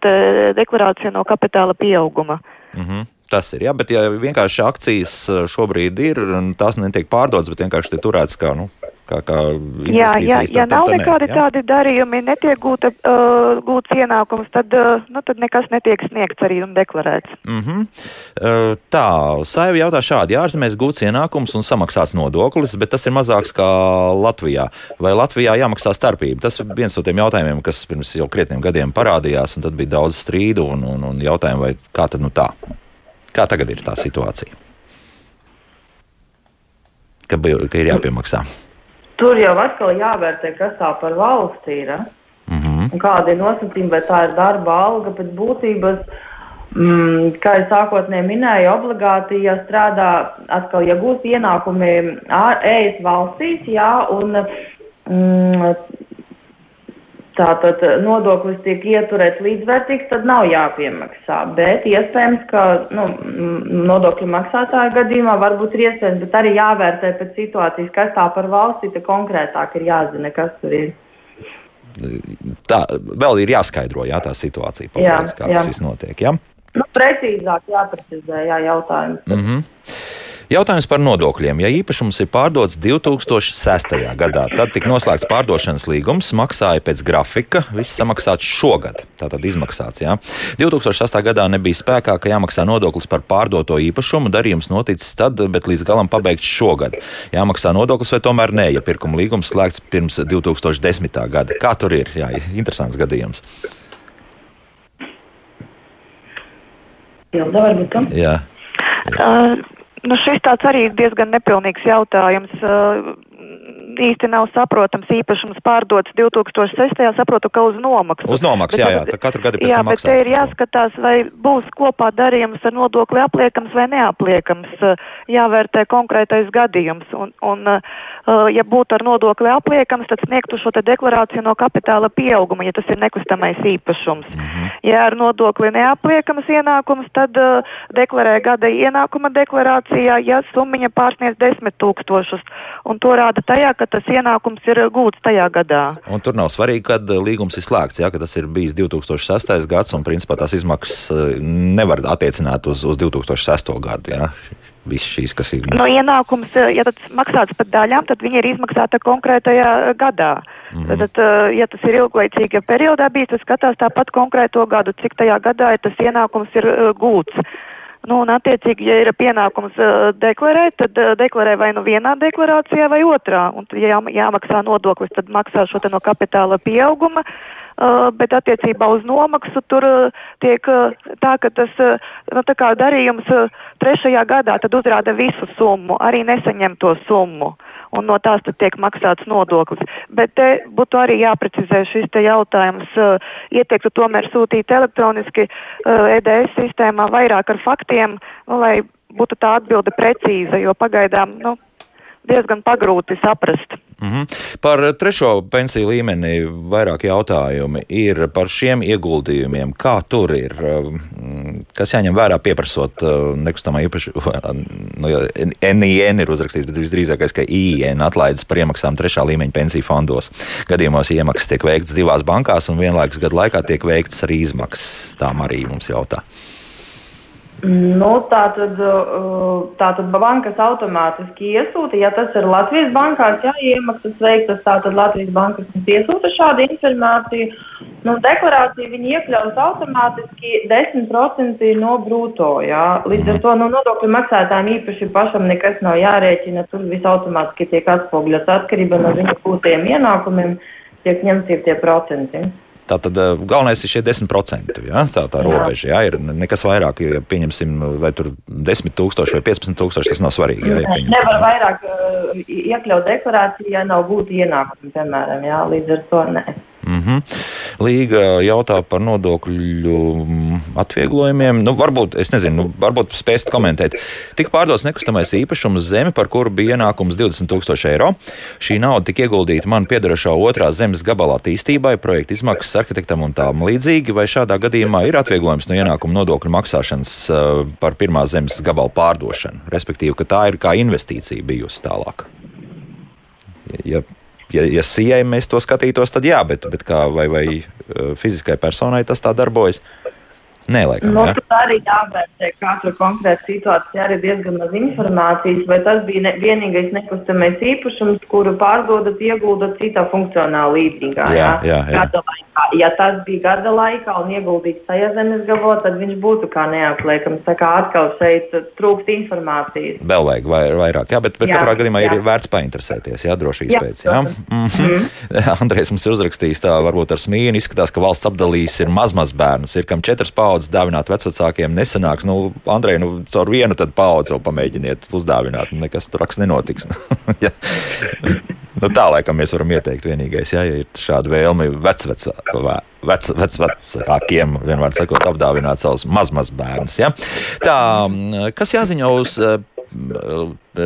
deklarāciju no kapitāla pieauguma. Mm -hmm. Tas ir, jā, bet ja vienkārši akcijas eh, šobrīd ir, tās netiek pārdotas, bet vienkārši tiek turētas kā nu, kā, kā Jā, ja, investīcijas. ja tad- nav tad- tad nekādi ne, jā? tādi darījumi, netiek gūta, uh, gūts ienākums, tad, uh, nu, tad nekas netiek sniegts arī un deklarēts. Mm -hmm. Tā, Saiva jautā šādi, ārzemēs gūts ienākums un samaksāts nodoklis, bet tas ir mazāks kā Latvijā. Vai Latvijā jāmaksā starpība? Tas ir viens no tiem jautājumiem, kas pirms jau krietniem gadiem parādījās, un tad bija daudz strīdu un, un, un jautājumu, vai kā tad nu tā? Kā tagad ir tā situācija? Ka, ka ir jāpiemaksā. Tur jau atkal jāvērtē, kas tā par valsts ir. Mm -hmm. Kāda ir nosacījuma, vai tā ir darba alga pēc būtības. Mm, kā jau sākotnēji minēju, obligāti, ja strādā, atkal, ja gūst ienākumi ā- ēst valstīs, jā, un mm, tātad nodoklis tiek ieturēts līdzvērtīgs, tad nav jāpiemaksā. Bet iespējams, ka nu, nodokļu maksātāju gadījumā varbūt ir iespējams, bet arī jāvērtē pēc situācijas, kas tā par valsti, konkrētāk ir jāzina, kas tur ir. Tā vēl ir jāskaidro, jā, tā situācija, Jā, papildus, kā jā. tas viss notiek. Jā? Nu, precīzāk jāprecizē, jā, jautājums. Mm -hmm. Jautājums par nodokļiem. Ja īpašums ir pārdots 2006. gadā, tad tika noslēgts pārdošanas līgums, maksāja pēc grafika, viss samaksāts šogad. Tātad izmaksāts. Jā. 2008. gadā nebija spēkā, ka jāmaksā nodoklis par pārdoto īpašumu. Darījums noticis tad, bet līdz galam pabeigts šogad. Jāmaksā nodoklis vai tomēr nē, ja pirkuma līgums slēgts pirms 2010. gada. Kā tur ir? Jā, interesants gadījums. Ilda, varbūt tu? Jā. Uh, nu šis tāds arī diezgan nepilnīgs jautājums. Īsti nav saprotams īpašums pārdots 2006. saprotu, ka uz nomaksu. Uz nomaksu, jā, jā, tā katru gadu pēc Jā, tam bet te maksās ir jāskatās, vai būs kopā darījums ar nodokli apliekams vai neapliekams. Uh, Jāvērtē konkrētais gadījums. Un, un uh, ja būtu ar nodokli apliekams, tad sniegtu šo te deklarāciju no kapitāla pieauguma, ja tas ir nekustamais īpašums. Mhm. Ja ar nodokli neapliekams ienākums, tad uh, deklarē gada ienākuma deklarācijā, ja summiņa pārsniedz 10 tūkstošus. Un to rāda tajā, ka tas ienākums ir gūts tajā gadā. Un tur nav svarīgi, kad uh, līgums ir slēgts. Jā, ka tas ir bijis 2006. gads, un principā tās izmaksas uh, nevar attiecināt uz, uz 2006. gadu. Jā. Viss šīs, kas ir. No ienākums, uh, ja tas maksāts par daļām, tad viņi ir izmaksāta konkrētajā gadā. Mm -hmm. Tad, ja tas ir ilglaicīga periodā bijis, tad skatās tāpat konkrēto gadu, cik tajā gadā ir tas ienākums ir gūts. Nu, un, attiecīgi, ja ir pienākums uh, deklarēt, tad uh, deklarē vai nu vienā deklarācijā, vai otrā. Un, ja jā, jāmaksā nodoklis, tad maksā šo te no kapitāla pieauguma. Uh, bet attiecībā uz nomaksu tur uh, tiek uh, tā, ka tas nu, tā kā darījums trešajā gadā tad uzrāda visu summu, arī nesaņemto summu. Un no tās tad tiek maksāts nodoklis. Bet te būtu arī jāprecizē šis te jautājums. Uh, ieteiktu tomēr sūtīt elektroniski uh, EDS sistēmā vairāk ar faktiem, nu, lai būtu tā atbilde precīza, jo pagaidām nu, diezgan pagrūti saprast. Mm -hmm. Par trešo pensiju līmeni vairāk jautājumi ir par šiem ieguldījumiem. Kā tur ir? Mm, Kas jāņem vērā pieprasot uh, nekustamā īpašuma? Nu, NIN ir uzrakstīts, bet visdrīzākais, ka IN atlaides par iemaksām trešā līmeņa pensiju fondos. Gadījumos iemaksas tiek veikts divās bankās un vienlaikus gadu laikā tiek veikts arī izmaksas. Tām arī mums jautā. Nu, tā tad, uh, tā tad bankas automātiski iesūta, ja tas ir Latvijas bankās, jā, iemaksas veiktas, tad Latvijas bankas iesūta šādu informāciju. Nu, deklarāciju viņi iekļaus automātiski 10% no brūto, jā. Līdz ar to nu, nodokļu maksātājiem īpaši pašam nekas nav jārēķina, tur viss automātiski tiek atspogļots atkarībā no viņa gūtajiem ienākumiem, tiek ņemti tie procenti. Tātad uh, galvenais ir šie 10%. Ja? Tā, tā robeža jā, ir nekas vairāk, ja pieņemsim, vai tur 10 tūkstoši vai 15 tūkstoši, tas nav svarīgi. Ja pieņemsim, Nevar vairāk uh, iekļaut deklarācijā, ja nav gūti ienākumi, piemēram, jā, līdz ar to nē. Mm -hmm. Līga jautā par nodokļu mm, atvieglojumiem. Nu, varbūt, es nezinu, nu, varbūt spēsit komentēt. Tika pārdots nekustamais īpašums zeme, par kuru bija ienākums 20 000 eiro. Šī nauda tika ieguldīta man piedarošā otrā zemes gabala attīstībai, projekta izmaksas arhitektam un tām līdzīgi. Vai šādā gadījumā ir atvieglojums no ienākuma nodokļu maksāšanas uh, par pirmā zemes gabala pārdošanu? Respektīvi, ka tā ir kā investīcija bijusi tālāk. Ja, ja, ja sijai mēs to skatītos, tad jā, bet, bet kā vai, vai uh, fiziskai personai tas tā darbojas? Nē, laikam. Nu, jā. tur arī jāvērtē katru konkrētu situāciju, arī diezgan maz informācijas, vai tas bija ne, vienīgais nekustamais īpašums, kuru pārdodat, ieguldat citā funkcionāla līdzīgā. Jā, jā, jā. Gada laikā. Ja tas bija gada laikā un ieguldīts tajā zemes gabalā, tad viņš būtu kā neatliekams. Tā kā atkal šeit trūkst informācijas. Vēl vajag vai, vairāk, jā, bet, bet Jā, katrā gadījumā jā. ir vērts painteresēties, jā, droši Jā, izpēc. Jā, mm -hmm. Andrejs mums ir uzrakstījis tā, varbūt ar smīnu izskatās, ka valsts apdalīs ir mazmaz bērnus, ir kam četras paudzes dāvināt vecvecākiem nesanāks. Nu, Andrej, nu, caur vienu paudzi vēl pamēģiniet uzdāvināt, un nekas traks nenotiks. Jā. Nu, tā laikam mēs varam ieteikt vienīgais, jā, ja ir šāda vēlme vecvecākiem, vec, vec, vecākiem, vienmēr sakot, apdāvināt savus mazmaz bērnus. Ja? Tā, kas jāziņo uz eh,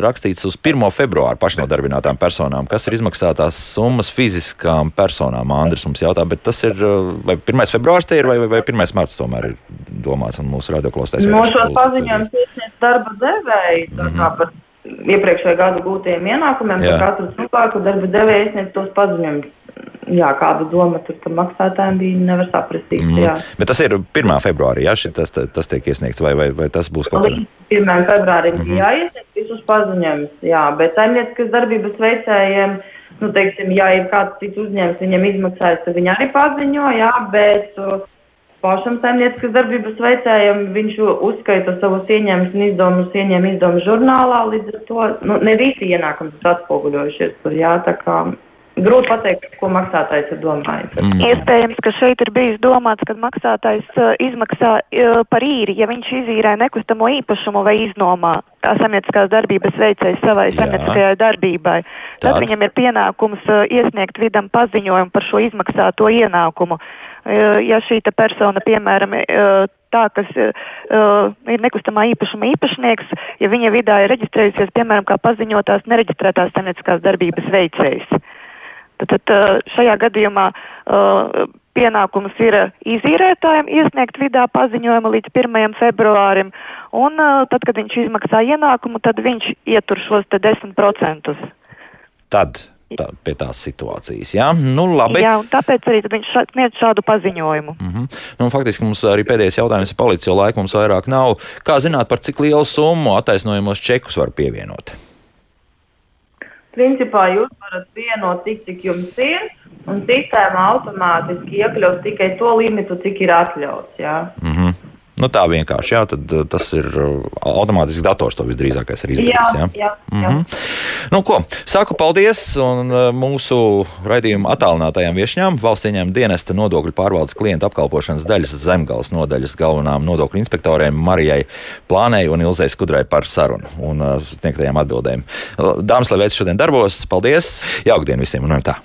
rakstīts uz 1. februāru pašnodarbinātām personām, kas ir izmaksātās summas fiziskām personām. Andris mums jautā, bet tas ir eh, vai 1. februārs te ir vai, vai, vai 1. marts tomēr ir domāts un mūsu radioklostēs. No šos paziņojumus iesniedz darba devēji, kā par iepriekšējā gada gūtajiem ienākumiem, par katru cilvēku darba devēja iesniedz tos paziņojumus. Jā, kāda doma tur tam maksātājiem bija, nevar saprast. Mm. Bet tas ir 1. februārī, ja tas, tas tiek iesniegts, vai, vai, vai tas būs kaut Līdz kādā 1. februārim Mhm. bija jāiesniedz visus paziņojumus, jā, bet saimnieciskas darbības veicējiem, nu, teiksim, ja ir kāds cits uzņēmums viņam izmaksājis, tad viņi arī paziņo, jā, bet uh, pašam saimnieciskas darbības veicējiem viņš uzskaita savus ieņēmumus un izdevumus ieņēmumu izdevumu žurnālā, līdz ar to, nu, ne visi ienākumi ir atspoguļojušies tur, jā, tā kā grūti pateikt, ko maksātājs ir domājis. Mm. Iespējams, ka šeit ir bijis domāts, ka maksātājs uh, izmaksā uh, par īri, ja viņš izīrē nekustamo īpašumu vai iznomā saimnieciskās darbības veicējs savai saimnieciskajai darbībai. Tad Tād. viņam ir pienākums uh, iesniegt vidam paziņojumu par šo izmaksāto ienākumu. Uh, ja šī persona, piemēram, uh, tā, kas uh, ir nekustamā īpašuma īpašnieks, ja viņa vidā ir reģistrējusies, piemēram, kā paziņotās nereģistrētās saimnieciskās darbības veicējs. Tad, uh, šajā gadījumā uh, pienākums ir izīrētājiem iesniegt vidā paziņojumu līdz 1. februārim, un uh, tad, kad viņš izmaksā ienākumu, tad viņš ietur šos te 10%. tad tā, pie tās situācijas. Jā, nu labi. Jā, un tāpēc arī viņš sniedz šādu paziņojumu. Mm -hmm. nu, faktiski mums arī pēdējais jautājums ir palicis, jo laika mums vairāk nav. Kā zināt, par cik lielu summu attaisnojamos čekus var pievienot? Principā jūs varat vienot tik, cik jums ir, un sistēma automātiski iekļaus tikai to limitu, cik ir atļauts. Jā. Mm -hmm. Nu, tā vienkārši, jā, tad uh, tas ir uh, automātiski dators to visdrīzākais Jā, izdarījis. Jā, jā, jā. Mhm. Nu, ko, saku paldies un uh, mūsu raidījuma attālinātajām viešņām, valsts ieņēmuma dienesta nodokļu pārvaldes klientu apkalpošanas daļas zemgales nodaļas galvenām nodokļu inspektoriem Marijai Plānei un Ilzai Skudrai par sarunu un sniegtajām atbildēm. Dāmas, lai veids šodien darbos, paldies! Jauktdien visiem un tā!